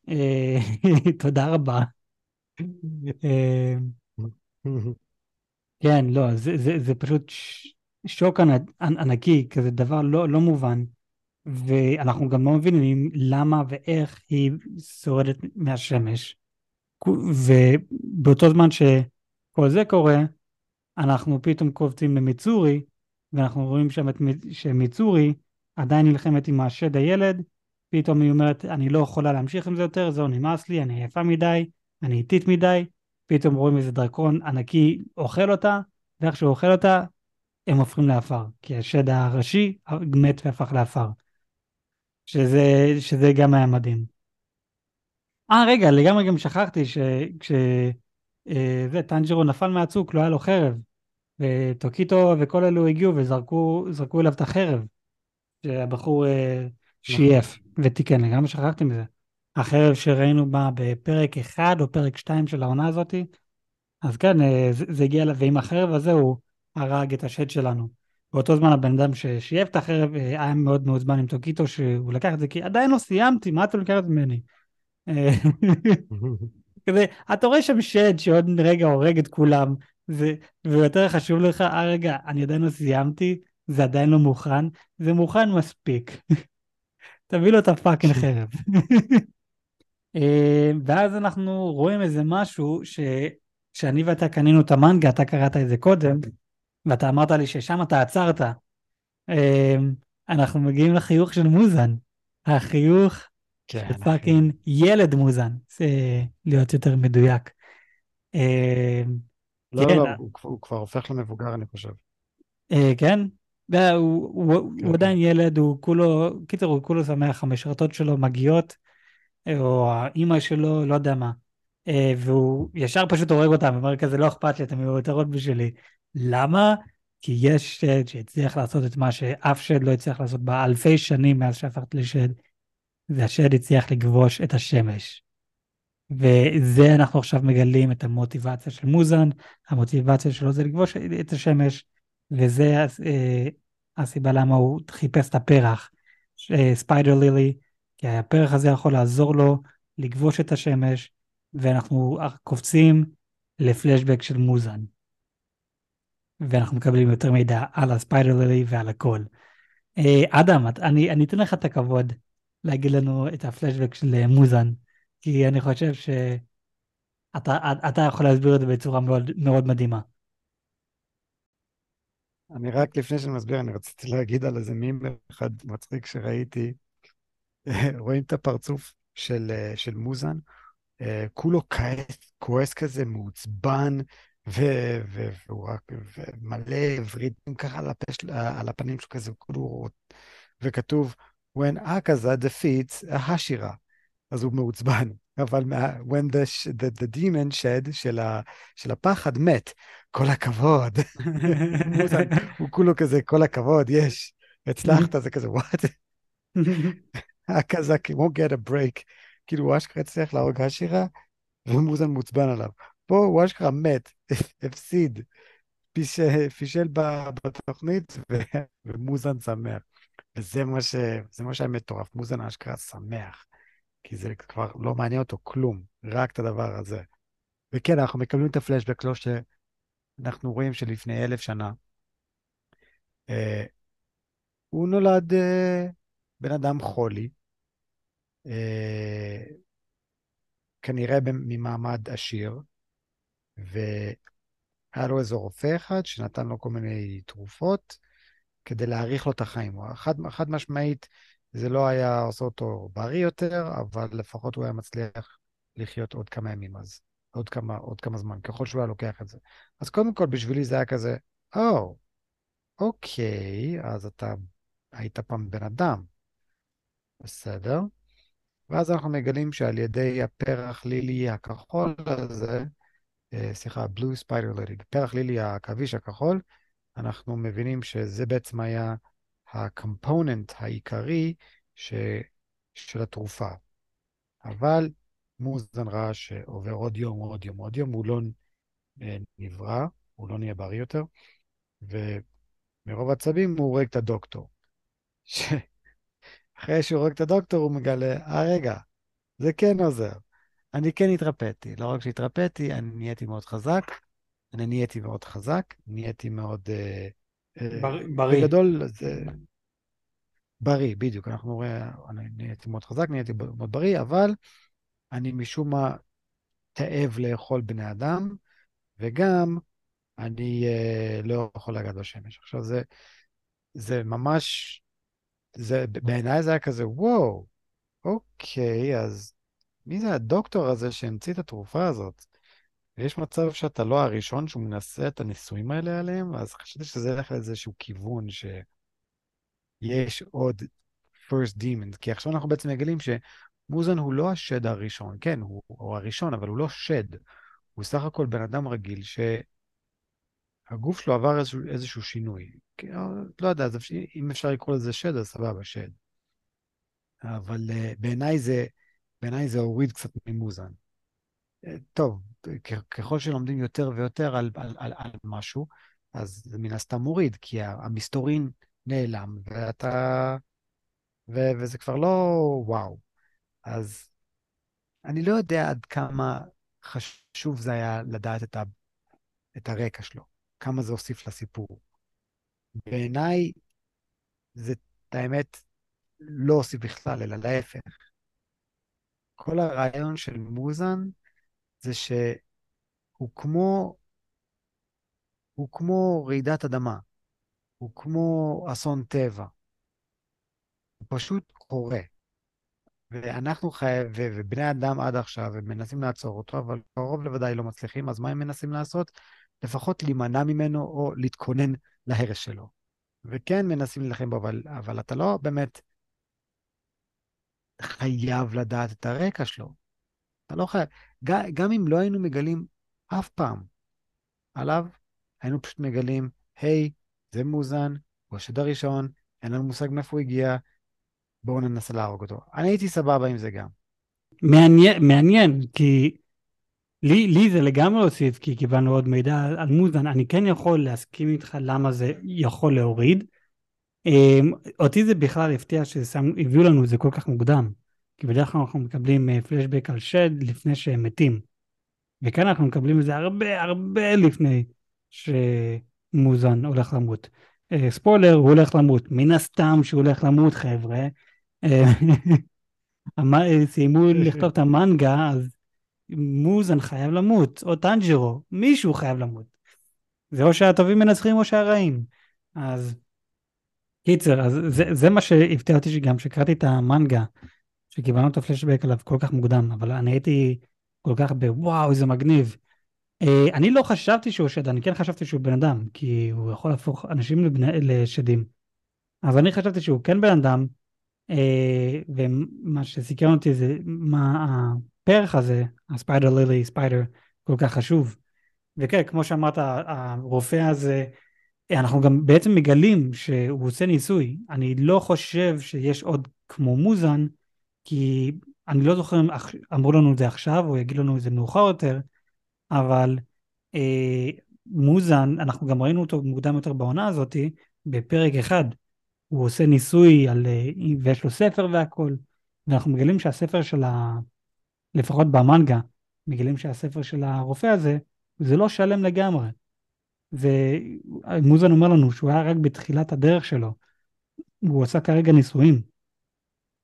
אה, *laughs* תודה רבה. אה, כן, לא, זה, זה, זה פשוט שוק ענקי, כזה דבר לא, לא מובן, ואנחנו גם לא מבינים למה ואיך היא שורדת מהשמש. ובאותו זמן שכל זה קורה, אנחנו פתאום קופצים למיצורי, ואנחנו רואים שם את, שמיצורי עדיין נלחמת עם השד הילד, פתאום היא אומרת, אני לא יכולה להמשיך עם זה יותר, זהו, נמאס לי, אני עייפה מדי, אני איטית מדי, פתאום רואים איזה דרקון ענקי אוכל אותה, ואיך שהוא אוכל אותה, הם הופכים לעפר, כי השד הראשי מת והפך לעפר. שזה, שזה גם היה מדהים. אה, רגע, לגמרי גם שכחתי שכש... אה, זה, טנג'רו נפל מהצוק, לא היה לו חרב. וטוקיטו וכל אלו הגיעו וזרקו אליו את החרב. שהבחור אה, שייף ותיקן, לגמרי שכחתי מזה. החרב שראינו בה בפרק 1 או פרק 2 של העונה הזאתי. אז כן, אה, זה, זה הגיע, ועם החרב הזה הוא הרג את השד שלנו. באותו זמן הבן אדם ששייף את החרב אה, היה מאוד מאוד זמן עם טוקיטו שהוא לקח את זה כי עדיין לא סיימתי, מה אתה לוקח את ממני? *laughs* כזה, אתה רואה שם שד שעוד רגע הורג את כולם, ו- ויותר חשוב לך, אה רגע, אני עדיין לא סיימתי, זה עדיין לא מוכן, זה מוכן מספיק. *laughs* תביא לו את הפאקינג *laughs* חרב. אה, ואז אנחנו רואים איזה משהו ש... שאני ואתה קנינו את המנגה, אתה קראת את זה קודם, ואתה אמרת לי ששם אתה עצרת. אה, אנחנו מגיעים לחיוך של מוזן. החיוך כן, של fucking ילד מוזן, זה להיות יותר מדויק. אה, לא, כן. לא, הוא, הוא כבר הופך למבוגר, אני חושב. כן? והוא הוא, כן. הוא עדיין ילד, הוא כולו, קיצר, הוא כולו שמח, המשרתות שלו מגיעות, או האימא שלו, לא יודע מה. אה, והוא ישר פשוט הורג אותם, אומר כזה, לא אכפת לי, אתם מיותרות בשבילי. למה? כי יש שד שהצליח לעשות את מה שאף שד לא הצליח לעשות באלפי שנים מאז שהפכת לשד, והשד הצליח לכבוש את השמש. וזה אנחנו עכשיו מגלים את המוטיבציה של מוזן, המוטיבציה שלו זה לכבוש את השמש, וזה אה, הסיבה למה הוא חיפש את הפרח, ספיידר אה, לילי, כי הפרח הזה יכול לעזור לו לכבוש את השמש, ואנחנו קופצים לפלשבק של מוזן. ואנחנו מקבלים יותר מידע על הספיידר לילי ועל הכל. אה, אדם, אני, אני אתן לך את הכבוד להגיד לנו את הפלשבק של מוזן, כי אני חושב שאתה יכול להסביר את זה בצורה מאוד, מאוד מדהימה. אני רק לפני שאני מסביר, אני רציתי להגיד על איזה מים אחד מצחיק שראיתי. *laughs* רואים את הפרצוף של, של מוזן, אה, כולו כועס, כועס כזה, מעוצבן, והוא רק, ומלא ורידים ככה על, הפש, על הפנים שלו כזה, כולו, וכתוב, When Akaza defeats a Hashira. אז הוא מעוצבן, *laughs* אבל when the, the, the demon shed של, ה, של הפחד מת, כל הכבוד. *laughs* הוא כולו כזה, כל הכבוד, יש, הצלחת, זה כזה, what? הקזק, won't get a break. כאילו, הוא אשכרה הצליח להרוג השירה, ומוזן מעוצבן עליו. פה הוא אשכרה מת, *laughs* הפסיד, פישל, בתוכנית, ומוזן שמח. וזה מה, ש... מה שהיה מטורף, מוזן אשכרה שמח. כי זה כבר לא מעניין אותו כלום, רק את הדבר הזה. וכן, אנחנו מקבלים את הפלשבק, לא שאנחנו רואים שלפני אלף שנה, אה, הוא נולד אה, בן אדם חולי, כנראה ממעמד עשיר, והיה לו איזה רופא אחד שנתן לו כל מיני תרופות כדי להאריך לו את החיים. חד, חד משמעית, זה לא היה עושה אותו בריא יותר, אבל לפחות הוא היה מצליח לחיות עוד כמה ימים אז, עוד כמה, עוד כמה זמן, ככל שהוא היה לוקח את זה. אז קודם כל, בשבילי זה היה כזה, או, oh, אוקיי, אז אתה היית פעם בן אדם. בסדר. ואז אנחנו מגלים שעל ידי הפרח לילי הכחול הזה, אה, סליחה, blue spider lily, פרח לילי העכביש הכחול, אנחנו מבינים שזה בעצם היה הקומפוננט העיקרי ש... של התרופה. אבל מוזן ראה שעובר עוד יום, עוד יום, עוד יום, הוא לא אה, נברא, הוא לא נהיה בריא יותר, ומרוב עצבים הוא הורג את הדוקטור. אחרי שהוא הורג את הדוקטור הוא מגלה, אה רגע, זה כן עוזר. אני כן התרפאתי, לא רק שהתרפאתי, אני נהייתי מאוד חזק, אני נהייתי מאוד חזק, נהייתי מאוד... אה, אה, בריא. בגדול, זה... בריא, בדיוק. אנחנו רואים, אני נהייתי מאוד חזק, נהייתי מאוד בריא, אבל אני משום מה תאב לאכול בני אדם, וגם אני לא יכול לגעת בשמש. עכשיו, זה, זה ממש, זה, בעיניי זה היה כזה, וואו, אוקיי, אז מי זה הדוקטור הזה שהמציא את התרופה הזאת? ויש מצב שאתה לא הראשון שהוא מנסה את הניסויים האלה עליהם, אז חשבתי שזה ילך לאיזשהו כיוון שיש עוד first demon, כי עכשיו אנחנו בעצם מגלים שמוזן הוא לא השד הראשון, כן, הוא, הוא הראשון, אבל הוא לא שד. הוא סך הכל בן אדם רגיל שהגוף שלו עבר איזשהו, איזשהו שינוי. לא יודע, אם אפשר לקרוא לזה שד, אז סבבה, שד. אבל uh, בעיניי זה, בעיניי זה הוריד קצת ממוזן. טוב, ככל שלומדים יותר ויותר על, על, על, על משהו, אז זה מן הסתם מוריד, כי המסתורין נעלם, ואתה... ו, וזה כבר לא וואו. אז אני לא יודע עד כמה חשוב זה היה לדעת את, ה, את הרקע שלו, כמה זה הוסיף לסיפור. בעיניי, זה, האמת, לא הוסיף בכלל, אלא להפך. כל הרעיון של מוזן זה שהוא כמו, הוא כמו רעידת אדמה, הוא כמו אסון טבע. הוא פשוט קורה. ואנחנו חייבים, ובני אדם עד עכשיו, הם מנסים לעצור אותו, אבל קרוב לוודאי לא מצליחים, אז מה הם מנסים לעשות? לפחות להימנע ממנו או להתכונן להרס שלו. וכן מנסים להילחם בו, אבל, אבל אתה לא באמת חייב לדעת את הרקע שלו. אתה לא חייב, גם, גם אם לא היינו מגלים אף פעם עליו, היינו פשוט מגלים, היי, זה מאוזן, הוא השד הראשון, אין לנו מושג מאיפה הוא הגיע, בואו ננסה להרוג אותו. אני הייתי סבבה עם זה גם. מעניין, מעניין כי לי, לי זה לגמרי הוסיף, כי קיבלנו עוד מידע על מוזן, אני כן יכול להסכים איתך למה זה יכול להוריד. אמ, אותי זה בכלל הפתיע שהביאו לנו את זה כל כך מוקדם. כי בדרך כלל אנחנו מקבלים פלשבק אה, על שד לפני שהם מתים. וכאן אנחנו מקבלים את זה הרבה הרבה לפני שמוזן הולך למות. אה, ספוילר, הוא הולך למות. מן הסתם שהוא הולך למות, חבר'ה. אה, *laughs* סיימו לכתוב את המנגה, אז מוזן חייב למות, או טנג'רו, מישהו חייב למות. זה או שהטובים מנצחים או שהרעים. אז קיצר, אז זה, זה מה שהפתיע אותי שגם כשקראתי את המנגה, שקיבלנו את הפלשבק עליו כל כך מוקדם, אבל אני הייתי כל כך בוואו, איזה מגניב. אה, אני לא חשבתי שהוא שד, אני כן חשבתי שהוא בן אדם, כי הוא יכול להפוך אנשים לבני, לשדים. אז אני חשבתי שהוא כן בן אדם, אה, ומה שסיכרן אותי זה מה הפרח הזה, הספיידר לילי ספיידר, כל כך חשוב. וכן, כמו שאמרת, הרופא הזה, אנחנו גם בעצם מגלים שהוא עושה ניסוי. אני לא חושב שיש עוד כמו מוזן, כי אני לא זוכר אם אמרו לנו את זה עכשיו, או יגידו לנו את זה מאוחר יותר, אבל אה, מוזן, אנחנו גם ראינו אותו מוקדם יותר בעונה הזאת, בפרק אחד. הוא עושה ניסוי על, אה, ויש לו ספר והכל, ואנחנו מגלים שהספר של ה... לפחות במנגה, מגלים שהספר של הרופא הזה, זה לא שלם לגמרי. ומוזן אומר לנו שהוא היה רק בתחילת הדרך שלו. הוא עושה כרגע ניסויים,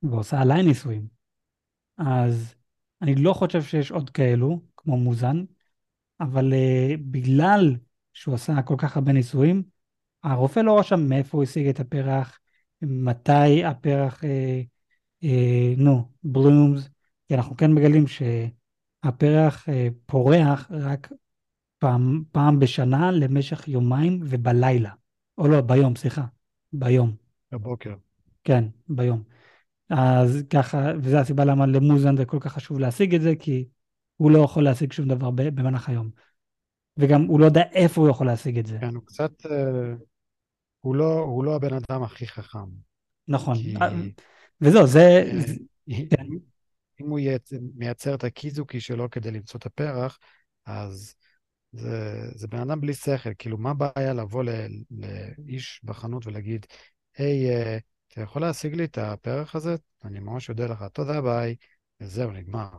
ועושה עליי ניסויים. אז אני לא חושב שיש עוד כאלו, כמו מוזן, אבל uh, בגלל שהוא עשה כל כך הרבה ניסויים, הרופא לא רשם מאיפה הוא השיג את הפרח, מתי הפרח, אה, אה, נו, בלומס, כי אנחנו כן מגלים שהפרח אה, פורח רק פעם, פעם בשנה למשך יומיים ובלילה. או לא, ביום, סליחה, ביום. בבוקר. כן, ביום. אז ככה, וזו הסיבה למה למוזן זה כל כך חשוב להשיג את זה, כי הוא לא יכול להשיג שום דבר במהלך היום. וגם הוא לא יודע איפה הוא יכול להשיג את זה. כן, הוא קצת... אה, הוא לא, הוא לא הבן אדם הכי חכם. נכון. כי... וזהו, זה... אה. אם הוא מייצר את הקיזוקי שלו כדי למצוא את הפרח, אז זה, זה בן אדם בלי שכל. כאילו, מה הבעיה לבוא ל, לאיש בחנות ולהגיד, היי, hey, uh, אתה יכול להשיג לי את הפרח הזה? אני ממש אודה לך, תודה, ביי. וזהו, נגמר.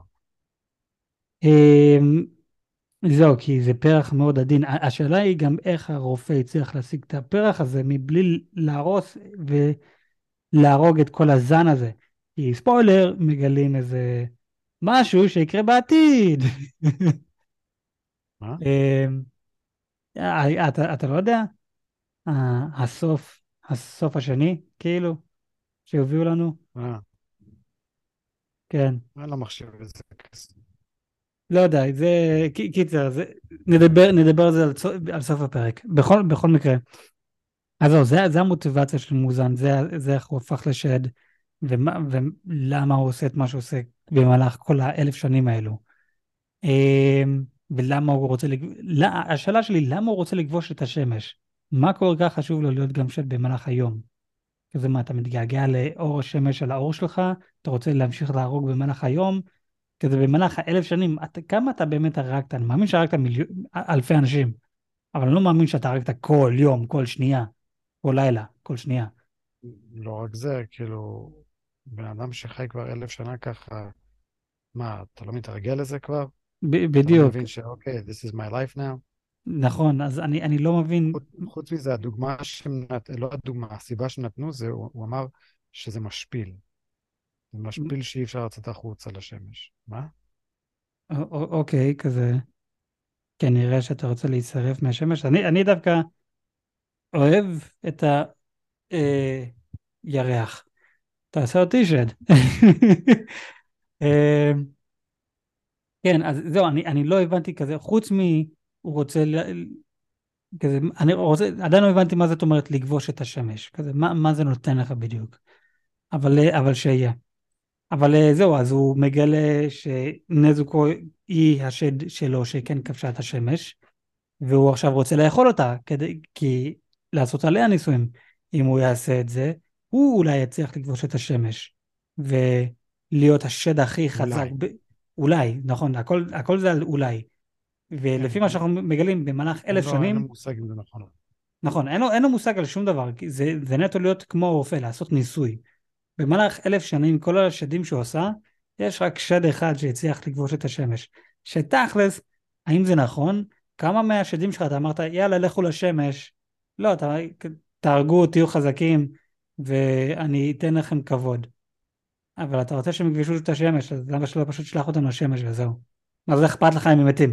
אמ, זהו, כי זה פרח מאוד עדין. השאלה היא גם איך הרופא הצליח להשיג את הפרח הזה מבלי להרוס ולהרוג את כל הזן הזה. כי ספוילר, מגלים איזה משהו שיקרה בעתיד. מה? אמ, אה, אתה, אתה לא יודע? הסוף, הסוף השני, כאילו, שהביאו לנו? כן. אין לו מחשב איזה כסף. לא יודע, זה... קיצר, זה... נדבר, נדבר על זה על, על סוף הפרק. בכל, בכל מקרה. אז זהו, זה, זה המוטיבציה של מוזן, זה, זה איך הוא הפך לשד, ומה, ולמה הוא עושה את מה שהוא עושה במהלך כל האלף שנים האלו. אמ, ולמה הוא רוצה, לג... לא, השאלה שלי, למה הוא רוצה לכבוש את השמש? מה כל כך חשוב לו להיות גם שד במהלך היום? כזה מה, אתה מתגעגע לאור השמש על האור שלך, אתה רוצה להמשיך להרוג במהלך היום, כזה במהלך האלף שנים, אתה, כמה אתה באמת הרגת? אני מאמין שהרגת מיליון, אלפי אנשים, אבל אני לא מאמין שאתה הרגת כל יום, כל שנייה, כל לילה, כל שנייה. לא רק זה, כאילו, בן אדם שחי כבר אלף שנה ככה, מה, אתה לא מתרגל לזה כבר? ב- בדיוק. אתה מבין שאוקיי, this is my life now? נכון, אז אני, אני לא מבין... חוץ, חוץ מזה, הדוגמה שנת... לא הדוגמה, הסיבה שנתנו זה, הוא, הוא אמר שזה משפיל. זה משפיל שאי אפשר לצאת החוצה לשמש. מה? אוקיי, כזה. כן, נראה שאתה רוצה להישרף מהשמש. אני, אני דווקא אוהב את הירח. תעשה אותי שד. אה, כן, אז זהו, אני, אני לא הבנתי כזה, חוץ מ... הוא רוצה, כזה, אני רוצה, עדיין לא הבנתי מה זאת אומרת לכבוש את השמש, כזה, מה, מה זה נותן לך בדיוק. אבל, אה, אבל שיהיה. אבל אה, זהו, אז הוא מגלה שנזוקו היא השד שלו שכן כבשה את השמש, והוא עכשיו רוצה לאכול אותה, כדי, כי לעשות עליה ניסויים. אם הוא יעשה את זה, הוא אולי יצליח לכבוש את השמש, ולהיות השד הכי חזק. ב... אולי, נכון, הכל, הכל זה על אולי. ולפי מה שאנחנו מגלים במהלך אלף שנים... אין לו מושג אם זה נכון. נכון, אין לו, אין לו מושג על שום דבר, זה, זה נטו להיות כמו רופא, לעשות ניסוי. במהלך אלף שנים, כל השדים שהוא עשה, יש רק שד אחד שהצליח לכבוש את השמש. שתכלס, האם זה נכון? כמה מהשדים שלך אתה אמרת, יאללה, לכו לשמש. לא, אתה, תהרגו, תהיו חזקים, ואני אתן לכם כבוד. אבל אתה רוצה שהם יכבשו את השמש, אז למה שלא פשוט תשלח אותם לשמש וזהו? מה זה אכפת לך אם הם מתים?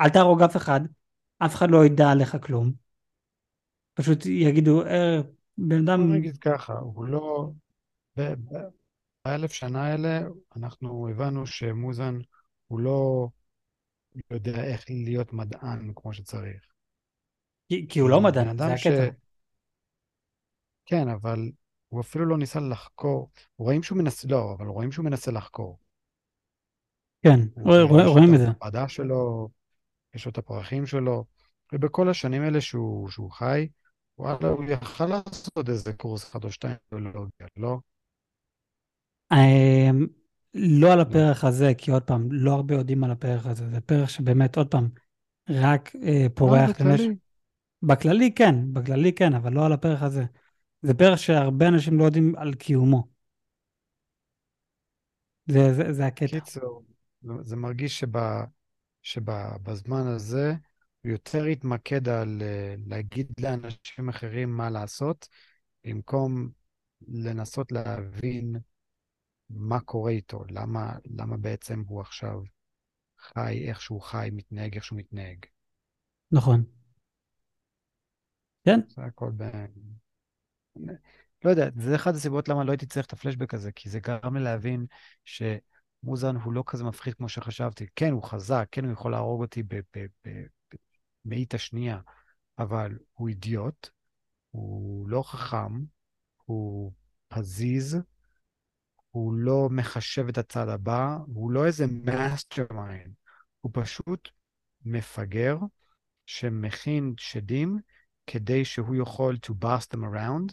אל תהרוג אף אחד, אף אחד לא ידע עליך כלום. פשוט יגידו, אה, בן אדם... בוא נגיד ככה, הוא לא... באלף שנה האלה אנחנו הבנו שמוזן הוא לא יודע איך להיות מדען כמו שצריך. כי, כי הוא לא מדען, זה. הקטע. כן, אבל הוא אפילו לא ניסה לחקור. רואים שהוא מנסה, לא, אבל רואים שהוא מנסה לחקור. כן, הוא, רוא- רוא- יש רואים לו את את זה. המעבדה שלו, יש לו את הפרחים שלו, ובכל השנים האלה שהוא, שהוא חי, וואלה, הוא יכל לעשות איזה קורס אחד או שתיים ביולוגיה, לא? אמ, לא על לא. הפרח הזה, כי עוד פעם, לא הרבה יודעים על הפרח הזה. זה פרח שבאמת, עוד פעם, רק אה, לא, פורח למשך... בכללי כן, בכללי כן, אבל לא על הפרח הזה. זה פרח שהרבה אנשים לא יודעים על קיומו. זה, זה, זה הקטע. קיצור, זה- זה מרגיש שב, שבזמן הזה הוא יותר התמקד על אה, להגיד לאנשים אחרים מה לעשות, במקום לנסות להבין מה קורה איתו, למה, למה בעצם הוא עכשיו חי, איך שהוא חי, מתנהג, איך שהוא מתנהג. נכון. כן, זה הכל ב... לא יודע, זה אחת הסיבות למה לא הייתי צריך את הפלשבק הזה, כי זה גרם לי להבין שמוזן הוא לא כזה מפחיד כמו שחשבתי. כן, הוא חזק, כן, הוא יכול להרוג אותי במאית השנייה, אבל הוא אידיוט, הוא לא חכם, הוא פזיז, הוא לא מחשב את הצעד הבא, הוא לא איזה mastermind, הוא פשוט מפגר שמכין שדים כדי שהוא יכול to boss them around,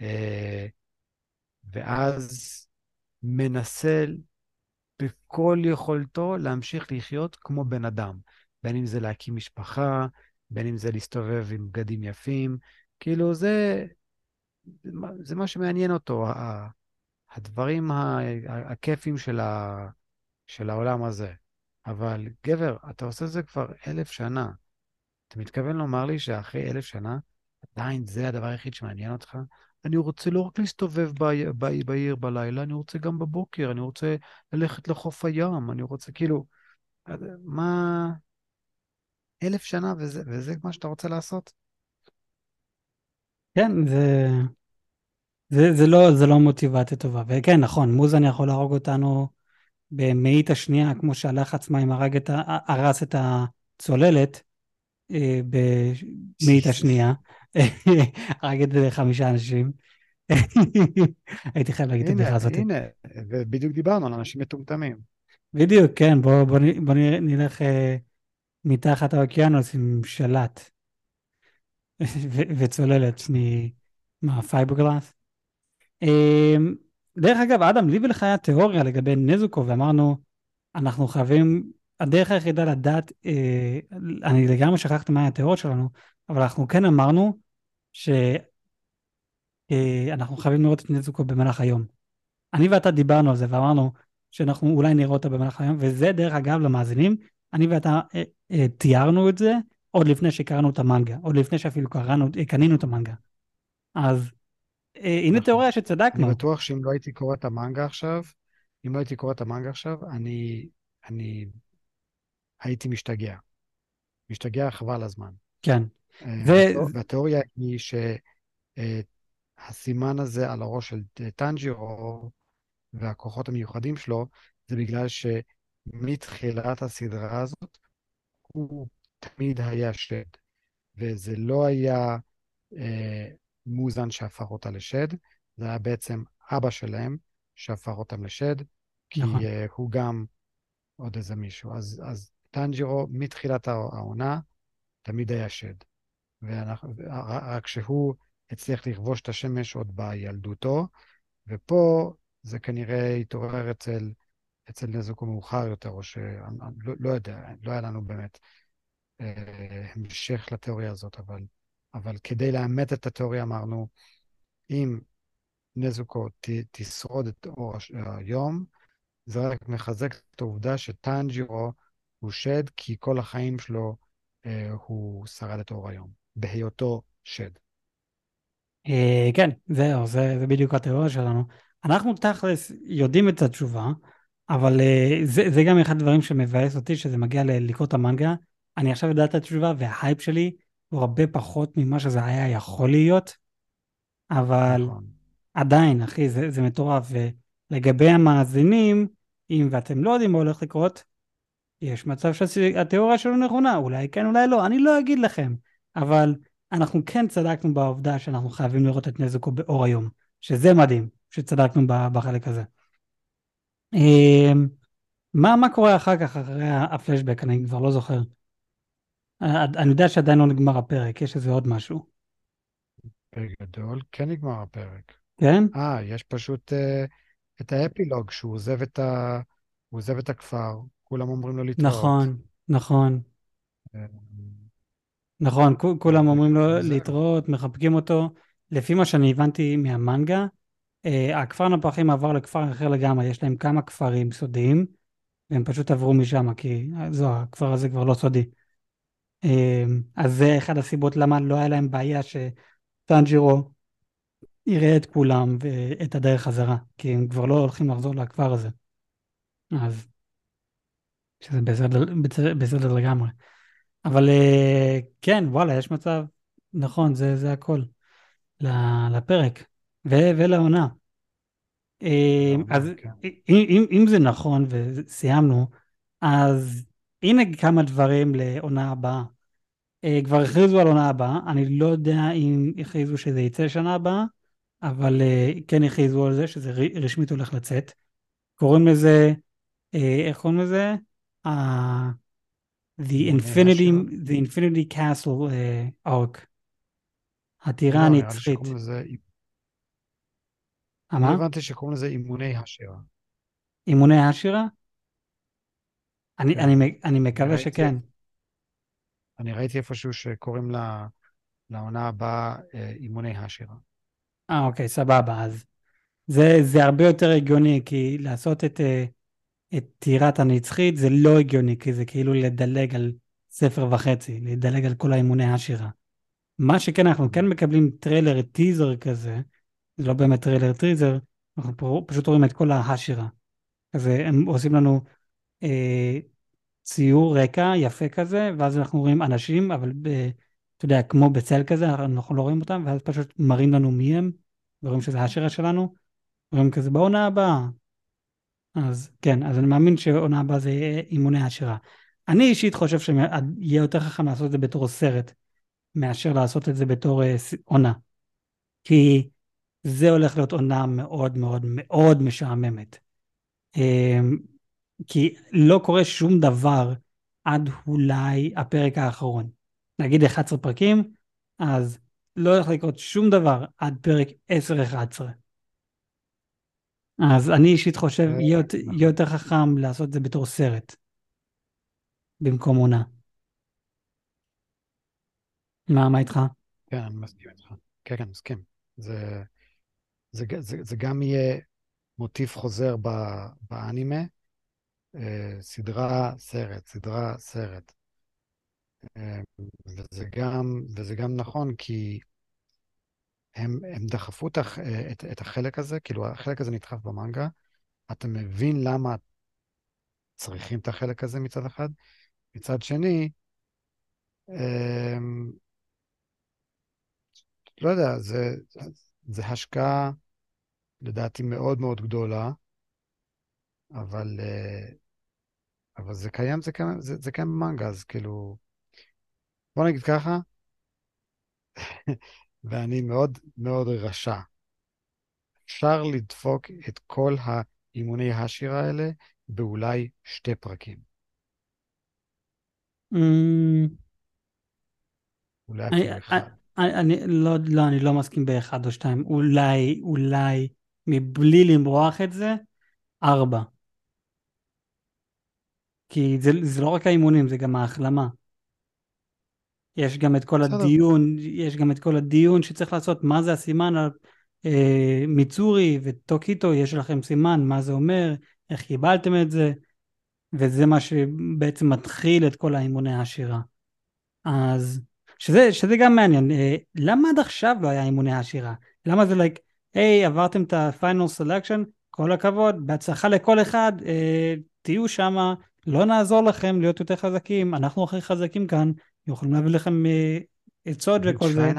אה, ואז מנסה בכל יכולתו להמשיך לחיות כמו בן אדם. בין אם זה להקים משפחה, בין אם זה להסתובב עם בגדים יפים, כאילו זה, זה מה- שמעניין אותו, הדברים הכיפים של, ה, של העולם הזה. אבל גבר, אתה עושה את זה כבר אלף שנה. אתה מתכוון לומר לי שאחרי אלף שנה, עדיין זה הדבר היחיד שמעניין אותך? אני רוצה לא רק להסתובב ב- ב- בעיר בלילה, אני רוצה גם בבוקר, אני רוצה ללכת לחוף הים, אני רוצה כאילו... מה... אלף שנה וזה, וזה מה שאתה רוצה לעשות? כן, זה, זה, זה לא, זה לא מוטיבציה טובה. וכן, נכון, מוזן יכול להרוג אותנו במאית השנייה, כמו שהלחץ מים הרג את, ה- הרס את הצוללת במאית השנייה. את זה חמישה אנשים. הייתי חייב להגיד את הבדיחה הזאת. הנה, ובדיוק דיברנו על אנשים מטומטמים. בדיוק, כן, בוא, בוא, בוא נלך אה, מתחת האוקיינוס עם שלט ו- וצוללת מ- מהפייברגלס. אה, דרך אגב, אדם, לי ולך היה תיאוריה לגבי נזוקו, ואמרנו, אנחנו חייבים, הדרך היחידה לדעת, אה, אני לגמרי שכחתי מה היה התיאוריה שלנו, אבל אנחנו כן אמרנו שאנחנו חייבים לראות את נזוקו במהלך היום. אני ואתה דיברנו על זה ואמרנו שאנחנו אולי נראה אותה במהלך היום, וזה דרך אגב למאזינים, אני ואתה אה, אה, תיארנו את זה עוד לפני שקראנו את המנגה, עוד לפני שאפילו קראנו, אה, קנינו את המנגה. אז אה, הנה נכון. תיאוריה אני שצדקנו. בטוח שאם לא הייתי קורא את המנגה עכשיו, אם לא הייתי קורא את המנגה עכשיו, אני, אני הייתי משתגע. משתגע חבל הזמן. כן. אה, ו- והתיאור- והתיאוריה היא שהסימן הזה על הראש של טנג'ירו והכוחות המיוחדים שלו, זה בגלל שמתחילת הסדרה הזאת הוא תמיד היה שד, וזה לא היה אה, מוזן שהפך אותה לשד, זה היה בעצם אבא שלהם שהפך אותם לשד, כי נכון. אה, הוא גם עוד איזה מישהו. אז, אז טנג'ירו מתחילת העונה תמיד היה שד. ואנחנו, רק שהוא הצליח לכבוש את השמש עוד בילדותו, ופה זה כנראה התעורר אצל, אצל נזוקו מאוחר יותר, או שאני לא, יודע, לא היה לנו באמת אה, המשך לתיאוריה הזאת, אבל, אבל כדי לאמת את התיאוריה אמרנו, אם נזוקו ת, תשרוד את אור הש- היום, זה רק מחזק את העובדה שטנג'ירו הוא שד, כי כל החיים שלו אה, הוא שרד את אור היום, בהיותו שד. אה, כן, זהו, זה, זה בדיוק התיאוריה שלנו. אנחנו תכלס יודעים את התשובה, אבל אה, זה, זה גם אחד הדברים שמבאס אותי, שזה מגיע לקרוא את המנגה. אני עכשיו יודע את התשובה, וההייפ שלי הוא הרבה פחות ממה שזה היה יכול להיות, אבל נכון. עדיין, אחי, זה, זה מטורף. ולגבי המאזינים, אם ואתם לא יודעים מה הולך לקרות, יש מצב שהתיאוריה שלו נכונה, אולי כן, אולי לא, אני לא אגיד לכם. אבל אנחנו כן צדקנו בעובדה שאנחנו חייבים לראות את נזקו באור היום, שזה מדהים, שצדקנו בחלק הזה. אמ, מה, מה קורה אחר כך, אחרי הפלשבק, אני כבר לא זוכר. אה, אני יודע שעדיין לא נגמר הפרק, יש איזה עוד משהו. בגדול, כן נגמר הפרק. כן? אה, יש פשוט uh, את האפילוג, שהוא עוזב את, ה... עוזב את הכפר, כולם אומרים לו להתראות. נכון, נכון. אה, נכון, כולם אומרים לו להתראות, מחבקים אותו. לפי מה שאני הבנתי מהמנגה, הכפר נפחים עבר לכפר אחר לגמרי, יש להם כמה כפרים סודיים, והם פשוט עברו משם, כי זו, הכפר הזה כבר לא סודי. אז זה אחד הסיבות למה לא היה להם בעיה שטנג'ירו יראה את כולם ואת הדרך חזרה, כי הם כבר לא הולכים לחזור לכפר הזה. אז, שזה בסדר, בסדר לגמרי. אבל אה, כן, וואלה, יש מצב, נכון, זה, זה הכל, לפרק ו- ולעונה. אה, אז כן. אם, אם זה נכון וסיימנו, אז הנה כמה דברים לעונה הבאה. אה, כבר הכריזו על עונה הבאה, אני לא יודע אם הכריזו שזה יצא שנה הבאה, אבל כן הכריזו על זה שזה רשמית הולך לצאת. קוראים לזה, איך קוראים לזה? Uh, the, Infinity, the Infinity Castle uh, Arc. הטירה לא, הנצחית. אני הבנתי שקוראים לזה אימוני השירה. אימוני השירה? אני, כן. אני, אני מקווה שכן. אני ראיתי איפשהו שקוראים לה, לעונה הבאה אימוני השירה. אה, אוקיי, סבבה. אז זה, זה הרבה יותר הגיוני, כי לעשות את, אה, את טירת הנצחית זה לא הגיוני, כי זה כאילו לדלג על ספר וחצי, לדלג על כל האימוני השירה. מה שכן, אנחנו כן מקבלים טריילר, טיזר כזה, זה לא באמת טריילר טיזר, אנחנו פשוט רואים את כל השירה. אז הם עושים לנו אה, ציור רקע יפה כזה, ואז אנחנו רואים אנשים, אבל ב, אתה יודע, כמו בצל כזה, אנחנו לא רואים אותם, ואז פשוט מראים לנו מי הם, ורואים שזה השירה שלנו, רואים כזה בעונה הבאה. אז כן, אז אני מאמין שעונה הבאה זה יהיה אימוני השירה. אני אישית חושב שיהיה יותר חכם לעשות את זה בתור סרט, מאשר לעשות את זה בתור אה, עונה. כי זה הולך להיות עונה מאוד מאוד מאוד משעממת. אמ, כי לא קורה שום דבר עד אולי הפרק האחרון. נגיד 11 פרקים, אז לא הולך לקרות שום דבר עד פרק 10-11. אז אני אישית חושב, אה, יהיה נכון. יותר חכם לעשות את זה בתור סרט, במקום עונה. מה, מה איתך? כן, אני מסכים איתך. כן, כן, מסכים. זה, זה, זה, זה גם יהיה מוטיב חוזר באנימה, אה, סדרה, סרט, סדרה, סרט. אה, וזה גם, וזה גם נכון כי הם, הם דחפו את, את, את החלק הזה, כאילו החלק הזה נדחף במנגה, אתה מבין למה צריכים את החלק הזה מצד אחד. מצד שני, אמ, לא יודע, זה, זה השקעה לדעתי מאוד מאוד גדולה, אבל, אה, אבל זה קיים, זה קיים, זה, זה קיים במנגה, אז כאילו... בוא נגיד ככה, ואני מאוד מאוד רשע. אפשר לדפוק את כל האימוני השירה האלה באולי שתי פרקים. Mm. אולי אפילו אחד. אני לא, לא, אני לא מסכים באחד או שתיים. אולי, אולי, מבלי למרוח את זה, ארבע. כי זה, זה לא רק האימונים, זה גם ההחלמה. יש גם את כל הדיון, יש גם את כל הדיון שצריך לעשות, מה זה הסימן על אה, מיצורי וטוקיטו, יש לכם סימן, מה זה אומר, איך קיבלתם את זה, וזה מה שבעצם מתחיל את כל האימוני השירה. אז, שזה, שזה גם מעניין, אה, למה עד עכשיו לא היה אימוני השירה? למה זה like, היי, hey, עברתם את ה-final selection, כל הכבוד, בהצלחה לכל אחד, אה, תהיו שמה, לא נעזור לכם להיות יותר חזקים, אנחנו הכי חזקים כאן, יכולים להביא לכם אה, עצות וכל זה.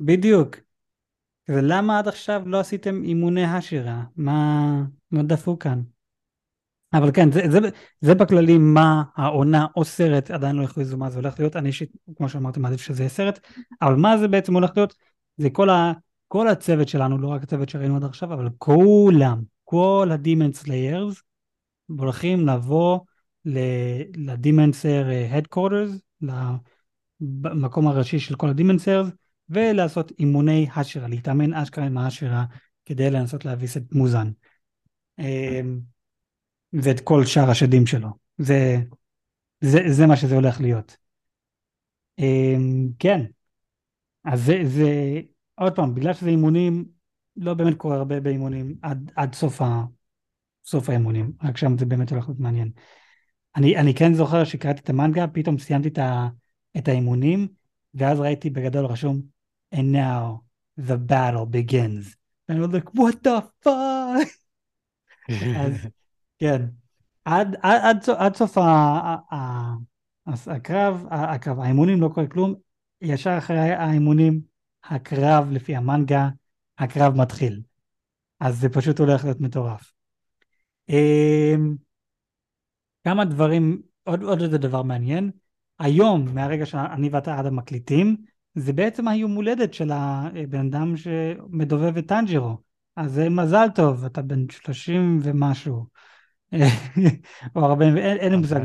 בדיוק. ולמה עד עכשיו לא עשיתם אימוני השירה? מה, מה דפוק כאן? אבל כן, זה, זה, זה בכללי מה העונה או סרט, עדיין לא הכריזו מה זה הולך להיות, אני אישית, כמו שאמרתי, מעדיף שזה יהיה סרט, אבל מה זה בעצם הולך להיות? זה כל, ה, כל הצוות שלנו, לא רק הצוות שראינו עד עכשיו, אבל כולם, כל ה-Demon Slayers, הולכים לבוא לדימנסר אה, Headquarters, למקום הראשי של כל הדימנסרס, ולעשות אימוני השרה, להתאמן אשכרה עם השרה, כדי לנסות להביס את מוזן. אמ, ואת כל שאר השדים שלו. זה, זה, זה מה שזה הולך להיות. אמ, כן, אז זה, זה, עוד פעם, בגלל שזה אימונים, לא באמת קורה הרבה באימונים עד, עד סוף, ה, סוף האימונים, רק שם זה באמת הולך להיות מעניין. אני, אני כן זוכר שקראתי את המנגה, פתאום סיימתי את, ה, את האימונים, ואז ראיתי בגדול רשום, and now the battle begins. ואני אומר, what the fuck? *laughs* אז כן, עד, עד, עד, עד סוף ה, ה, ה, הקרב, הקרב, האימונים לא קורה כלום, ישר אחרי האימונים, הקרב לפי המנגה, הקרב מתחיל. אז זה פשוט הולך להיות מטורף. אמ, כמה דברים, עוד, עוד איזה דבר מעניין, היום, מהרגע שאני ואתה עד המקליטים, זה בעצם היום הולדת של הבן אדם שמדובב את טנג'ירו. אז זה מזל טוב, אתה בן 30 ומשהו. *laughs* או 40, אין לי מושג.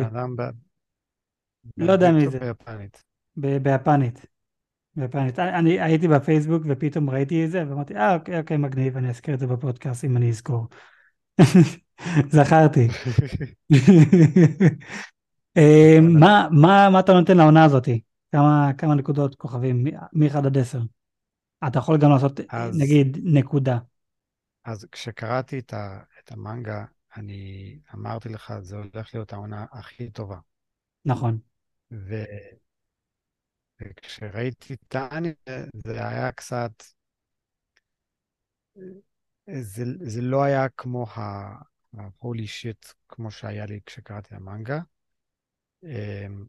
לא יודע מי זה. ביפנית. ביפנית. ביפנית. אני הייתי בפייסבוק ופתאום ראיתי את זה ואמרתי, אה, אוקיי, אוקיי, מגניב, אני אזכיר את זה בפודקאסט אם אני אזכור. זכרתי. *laughs* אה, מה, אתה נותן לעונה הזאת? כמה, נקודות כוכבים מ-1 עד 10? אתה יכול גם לעשות, נגיד, נקודה. אז כשקראתי את, ה, את המנגה, אני אמרתי לך, זה הולך להיות העונה הכי טובה. נכון. ו... וכשראיתי את האנימה, זה היה קצת... זה, זה לא היה כמו ה-holy shit, כמו שהיה לי כשקראתי המנגה. אמ,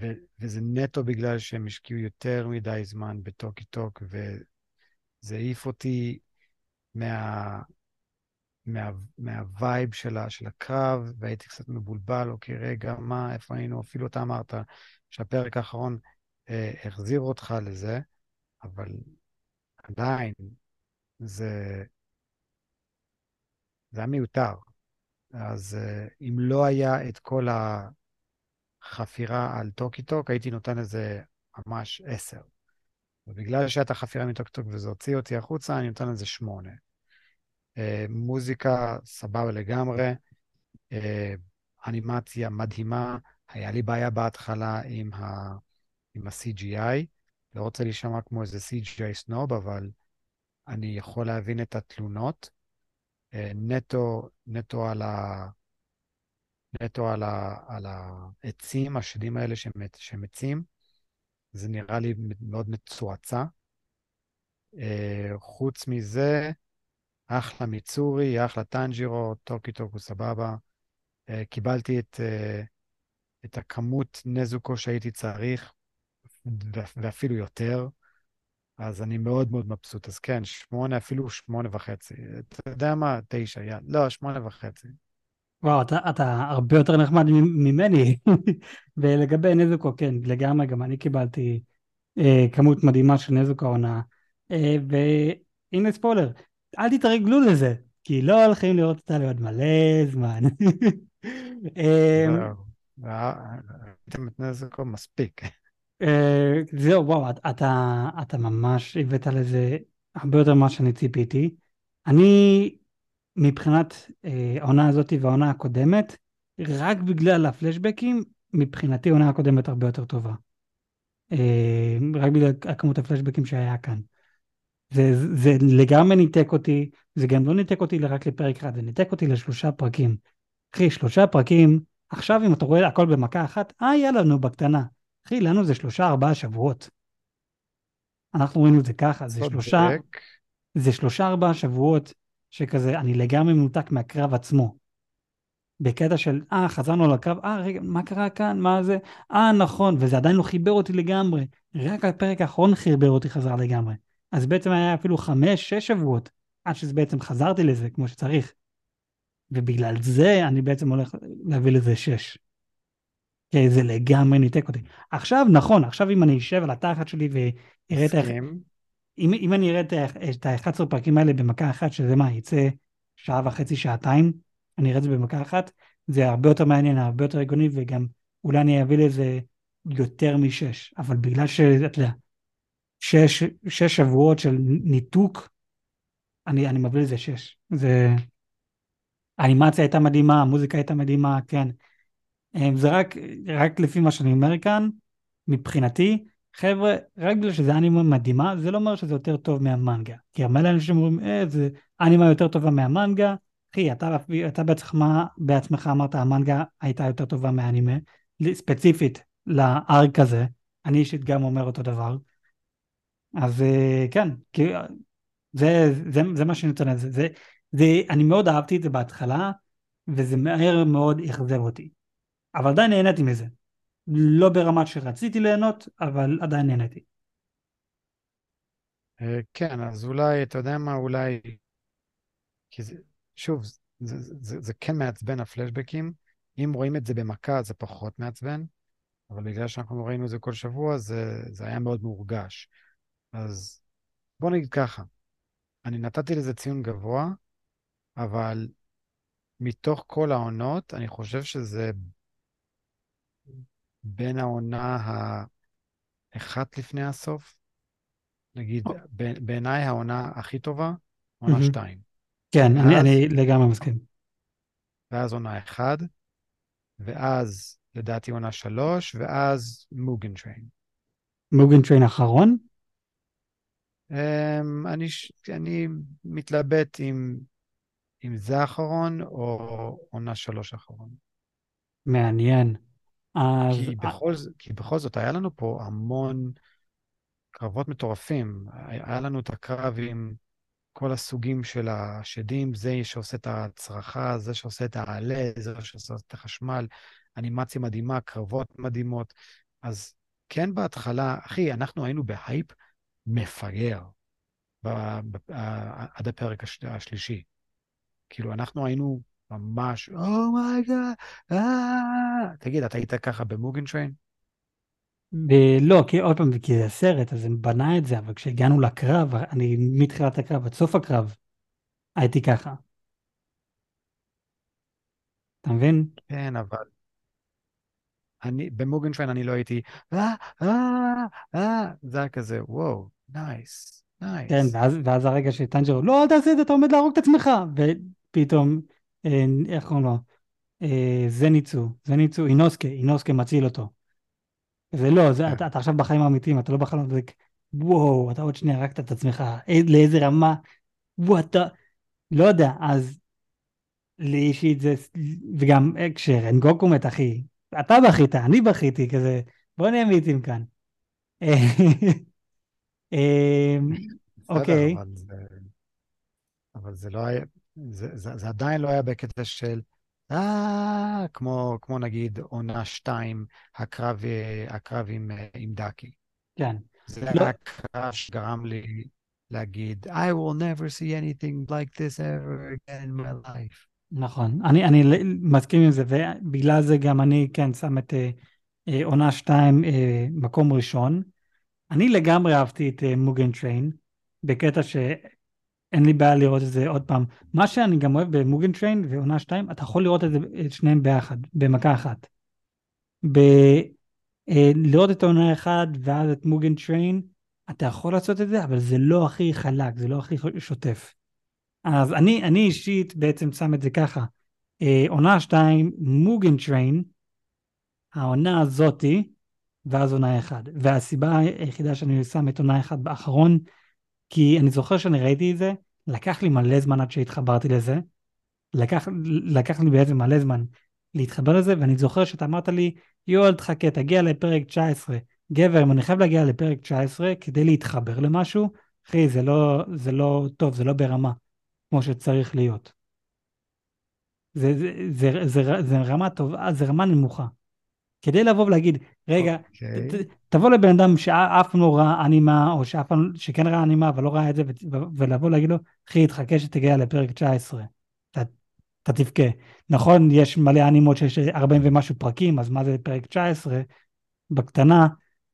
ו, וזה נטו בגלל שהם השקיעו יותר מדי זמן בטוקי טוק, וזה העיף אותי מה, מה, מה vibe של, של הקרב, והייתי קצת מבולבל, אוקיי, רגע, מה, איפה היינו? אפילו אתה אמרת שהפרק האחרון אה, החזיר אותך לזה, אבל עדיין, זה, זה היה מיותר. אז אה, אם לא היה את כל החפירה על טוקיטו, הייתי נותן לזה ממש עשר. ובגלל שהייתה חפירה מטוקיטו וזה הוציא אותי החוצה, אני נותן לזה שמונה. אה, מוזיקה, סבבה לגמרי. אה, אנימציה מדהימה. היה לי בעיה בהתחלה עם, ה... עם ה-CGI. לא רוצה להישמע כמו איזה CGI סנוב, אבל אני יכול להבין את התלונות. אה, נטו, נטו על ה... נטו על, ה, על העצים, השדים האלה שמת, שמצים. זה נראה לי מאוד מצועצע. חוץ מזה, אחלה מיצורי, אחלה טנג'ירו, טוקי טוקו סבבה. Uh, קיבלתי את, uh, את הכמות נזוקו שהייתי צריך, ואפילו יותר, אז אני מאוד מאוד מבסוט. אז כן, שמונה, אפילו שמונה וחצי. אתה יודע מה? תשע, יאללה. לא, שמונה וחצי. וואו, אתה, אתה הרבה יותר נחמד ממני. *laughs* ולגבי נזוקו, כן, לגמרי, גם אני קיבלתי אה, כמות מדהימה של נזוקו העונה. אה, והנה ספוילר, אל תתרגלו לזה, כי לא הולכים לראות אותה לעוד מלא זמן. *laughs* אמ, ראיתם את נזקו מספיק. אה, זהו, וואו, אתה, אתה ממש הבאת לזה הרבה יותר ממה שאני ציפיתי. אני, מבחינת אה, העונה הזאת והעונה הקודמת, רק בגלל הפלשבקים, מבחינתי העונה הקודמת הרבה יותר טובה. אה, רק בגלל הכמות הפלשבקים שהיה כאן. זה, זה לגמרי ניתק אותי, זה גם לא ניתק אותי רק לפרק אחד, זה ניתק אותי לשלושה פרקים. אחי, שלושה פרקים, עכשיו אם אתה רואה הכל במכה אחת, אה, יאללה, נו, בקטנה. אחי, לנו זה שלושה, ארבעה שבועות. אנחנו רואים את זה ככה, זה שלושה, זה שלושה, ארבעה שבועות שכזה, אני לגמרי מנותק מהקרב עצמו. בקטע של, אה, חזרנו לקרב, אה, רגע, מה קרה כאן, מה זה? אה, נכון, וזה עדיין לא חיבר אותי לגמרי. רק הפרק האחרון חיבר אותי חזרה לגמרי. אז בעצם היה אפילו חמש, שש שבועות, עד שזה בעצם חזרתי לזה כמו שצריך. ובגלל זה אני בעצם הולך להביא לזה שש. כי זה לגמרי ניתק אותי. עכשיו, נכון, עכשיו אם אני אשב על התחת שלי ואראה את ה... אם, אם אני אראה את ה-11 פרקים האלה במכה אחת, שזה מה, יצא שעה וחצי, שעתיים, אני אראה את זה במכה אחת, זה הרבה יותר מעניין, הרבה יותר הגיוני, וגם אולי אני אביא לזה יותר משש. אבל בגלל שאתה יודע, שש, שש שבועות של ניתוק, אני, אני מביא לזה שש. זה... האנימציה הייתה מדהימה, המוזיקה הייתה מדהימה, כן. אמ, זה רק, רק לפי מה שאני אומר כאן, מבחינתי, חבר'ה, רק בגלל שזה אנימה מדהימה, זה לא אומר שזה יותר טוב מהמנגה. כי המלא אנשים אומרים, אה, זה אנימה יותר טובה מהמנגה. אחי, אתה, אתה בעצמך, בעצמך אמרת, המנגה הייתה יותר טובה מהאנימה, ספציפית לארק הזה. אני אישית גם אומר אותו דבר. אז אה, כן, כי זה, זה, זה מה שאני נותן לזה. זה, זה, אני מאוד אהבתי את זה בהתחלה, וזה מהר מאוד אכזב אותי. אבל עדיין נהניתי מזה. לא ברמה שרציתי ליהנות, אבל עדיין נהניתי. אה, כן, אז אולי, אתה יודע מה, אולי... כי זה, שוב, זה, זה, זה, זה כן מעצבן הפלשבקים. אם רואים את זה במכה, זה פחות מעצבן, אבל בגלל שאנחנו ראינו את זה כל שבוע, זה, זה היה מאוד מורגש. אז בוא נגיד ככה, אני נתתי לזה ציון גבוה, אבל מתוך כל העונות, אני חושב שזה בין העונה האחת לפני הסוף, נגיד, בעיניי העונה הכי טובה, עונה. שתיים. כן, אני, אני לגמרי מסכים. ואז עונה אחד, ואז לדעתי עונה שלוש, ואז מוגן train. מוגן train אחרון? אממ, אני, אני מתלבט אם, אם זה האחרון או עונה שלוש האחרון. מעניין. אז כי בכל, כי בכל זאת, היה לנו פה המון קרבות מטורפים. היה לנו את הקרב עם כל הסוגים של השדים, זה שעושה את הצרחה, זה שעושה את העלה, זה שעושה את החשמל, אנימציה מדהימה, קרבות מדהימות. אז כן, בהתחלה, אחי, אנחנו היינו בהייפ מפגר עד הפרק הש- השלישי. כאילו, אנחנו היינו ממש, oh my god, אה... תגיד, אתה היית ככה ב Mugen Train? ב- לא, כי עוד פעם, כי זה סרט, אז הם בנה את זה, אבל כשהגענו לקרב, אני מתחילת הקרב עד סוף הקרב, הייתי ככה. אתה מבין? כן, אבל אני, ב Mugen Train אני לא הייתי, אה, אה, אה, זה היה כזה, וואו, nice, כן, nice. ואז, ואז הרגע שטנג'רו, לא, אל תעשה את זה, אתה עומד להרוג את עצמך. ופתאום, איך קוראים לו? אה, זניצו, זניצו, אינוסקה, אינוסקה מציל אותו. זה לא, זה, כן. אתה, אתה עכשיו בחיים האמיתיים, אתה לא בחלום, זה, וואו, אתה עוד שנייה הרגת את עצמך, אה, לאיזה רמה, וואו, אתה, לא יודע, אז לי אישית זה, וגם אה, כשרנגוקו מת, אחי, אתה בכית, אני בכיתי, כזה, בוא נהיה מיעוטים כאן. אה, *laughs* אוקיי, אבל זה לא היה, זה, זה, זה עדיין לא היה בקטע של, אה, כמו, כמו נגיד עונה שתיים, הקרב, אה, הקרב עם, אה, עם דאקי. כן. זה לא, היה הקרב שגרם לי להגיד, I will never see anything like this ever again in my life. נכון, אני, אני מסכים עם זה, ובגלל זה גם אני כן שם את אה, עונה 2 אה, מקום ראשון. אני לגמרי אהבתי את אה, Mugen Train, בקטע שאין לי בעיה לראות את זה עוד פעם. מה שאני גם אוהב ב Mugen Train ועונה 2, אתה יכול לראות את זה, את שניהם ביחד, במכה אחת. ב, אה, לראות את העונה 1 ואז את Mugen Train, אתה יכול לעשות את זה, אבל זה לא הכי חלק, זה לא הכי שוטף. אז אני, אני אישית בעצם שם את זה ככה. אה, עונה 2, מוגן טריין, העונה הזאתי, ואז עונה 1. והסיבה היחידה שאני שם את עונה 1 באחרון, כי אני זוכר שאני ראיתי את זה, לקח לי מלא זמן עד שהתחברתי לזה. לקח, לקח לי בעצם מלא זמן להתחבר לזה, ואני זוכר שאתה אמרת לי, יואל, תחכה, תגיע לפרק 19. גבר, אם אני חייב להגיע לפרק 19 כדי להתחבר למשהו, אחי, זה לא, זה לא טוב, זה לא ברמה. כמו שצריך להיות. זה, זה, זה, זה, זה, זה רמה טובה, זה רמה נמוכה. כדי לבוא ולהגיד, רגע, אוקיי. ת, ת, תבוא לבן אדם שאף פעם לא ראה אנימה, או שאף פעם, שכן ראה אנימה, אבל לא ראה את זה, ולבוא להגיד לו, אחי, תחכה שתגיע לפרק 19. אתה אתה תבכה. נכון, יש מלא אנימות שיש 40 ומשהו פרקים, אז מה זה פרק 19 בקטנה,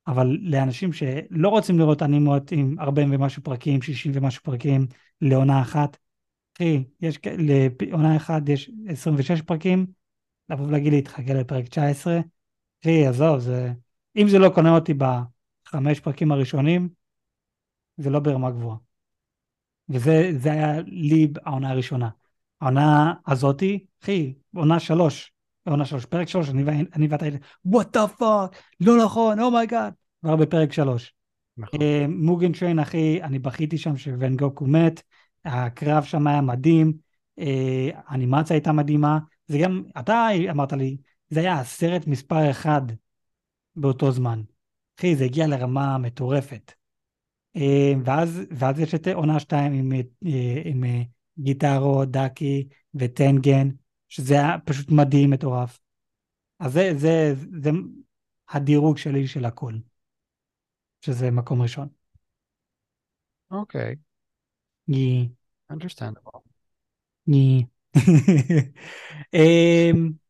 אבל לאנשים שלא רוצים לראות אנימות עם 40 ומשהו פרקים, 60 ומשהו פרקים לעונה אחת, אחי, יש, לעונה אחת יש 26 פרקים, לבוא ולהגיד לי, תחכה לפרק 19, אחי, עזוב, זה... אם זה לא קונה אותי בחמש פרקים הראשונים, זה לא ברמה גבוהה. וזה היה לי העונה הראשונה. העונה הזאתי, אחי, עונה שלוש, עונה שלוש, פרק שלוש, אני, ואתה, what the fuck, לא נכון, oh my god, oh כבר בפרק שלוש. נכון. אה, Mugen Train, אחי, אני בכיתי שם כשרנגוקו מת, הקרב שם היה מדהים, אה, האנימציה הייתה מדהימה, זה גם, אתה אמרת לי, זה היה הסרט מספר אחד באותו זמן. אחי, זה הגיע לרמה מטורפת. אה, ואז, ואז יש את עונה שתיים עם, אה, עם אה, גיטרו, דאקי וטנגן, שזה היה פשוט מדהים, מטורף. אז זה, זה, זה הדירוג שלי של הכל, שזה מקום ראשון. אוקיי. Okay. Yeah. Understandable. Yeah. *laughs* um,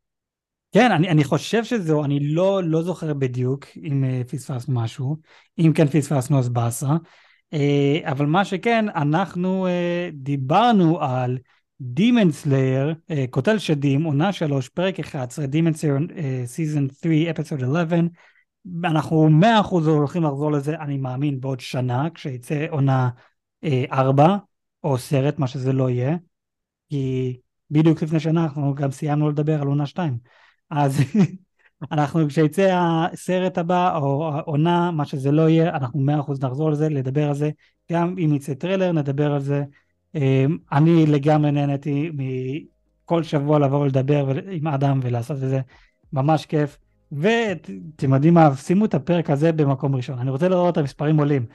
כן, אני, אני חושב שזהו, אני לא, לא זוכר בדיוק אם uh, פספסנו משהו, אם כן פספסנו אז באסה, uh, אבל מה שכן, אנחנו uh, דיברנו על Demon Slayer, uh, קוטל שדים, עונה 3, פרק 11, Demon Slayer uh, Season 3, Episode 11, אנחנו 100% הולכים לחזור לזה, אני מאמין, בעוד שנה, כשיצא עונה uh, 4, או סרט, מה שזה לא יהיה, כי בדיוק לפני שנה אנחנו גם סיימנו לדבר על עונה 2. אז *laughs* אנחנו כשיצא הסרט הבא או העונה, מה שזה לא יהיה, אנחנו מאה אחוז נחזור לזה, לדבר על זה. גם אם יצא טריילר, נדבר על זה. אמ, אני לגמרי נהניתי מכל שבוע לבוא ולדבר עם אדם ולעשות את זה, ממש כיף. ואתם יודעים מה, שימו את הפרק הזה במקום ראשון. אני רוצה לראות את המספרים עולים.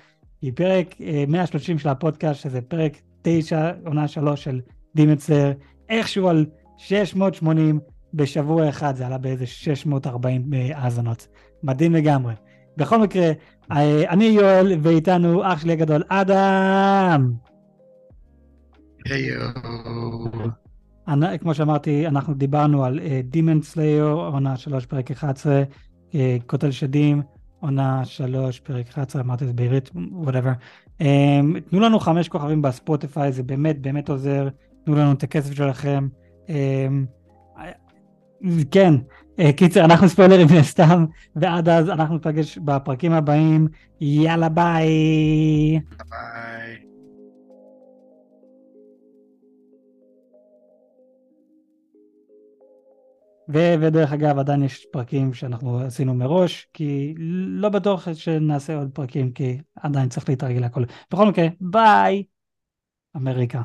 כי פרק 130 אה, של הפודקאסט, שזה פרק 9, עונה 3 של Demon Slayer, איכשהו על 680 בשבוע אחד, זה עלה באיזה 640 אה, האזנות. מדהים לגמרי. בכל מקרה, אה, אני יואל, ואיתנו אח שלי הגדול, אדם! היו. כמו שאמרתי, אנחנו דיברנו על Demon אה, Slayer, עונה 3, פרק 11, אה, קוטל שדים, עונה 3, פרק 11, אמרתי את זה בעברית, whatever. אמ, תנו לנו חמש כוכבים בספוטיפיי, זה באמת באמת עוזר, תנו לנו את הכסף שלכם. Um, כן, אה, קיצר, אנחנו ספוילרים מן הסתם, ועד אז אנחנו נפגש בפרקים הבאים. יאללה ביי. ביי. ו- ודרך אגב, עדיין יש פרקים שאנחנו עשינו מראש, כי לא בטוח שנעשה עוד פרקים, כי עדיין צריך להתרגל הכל. בכל מקרה, ביי, אמריקה.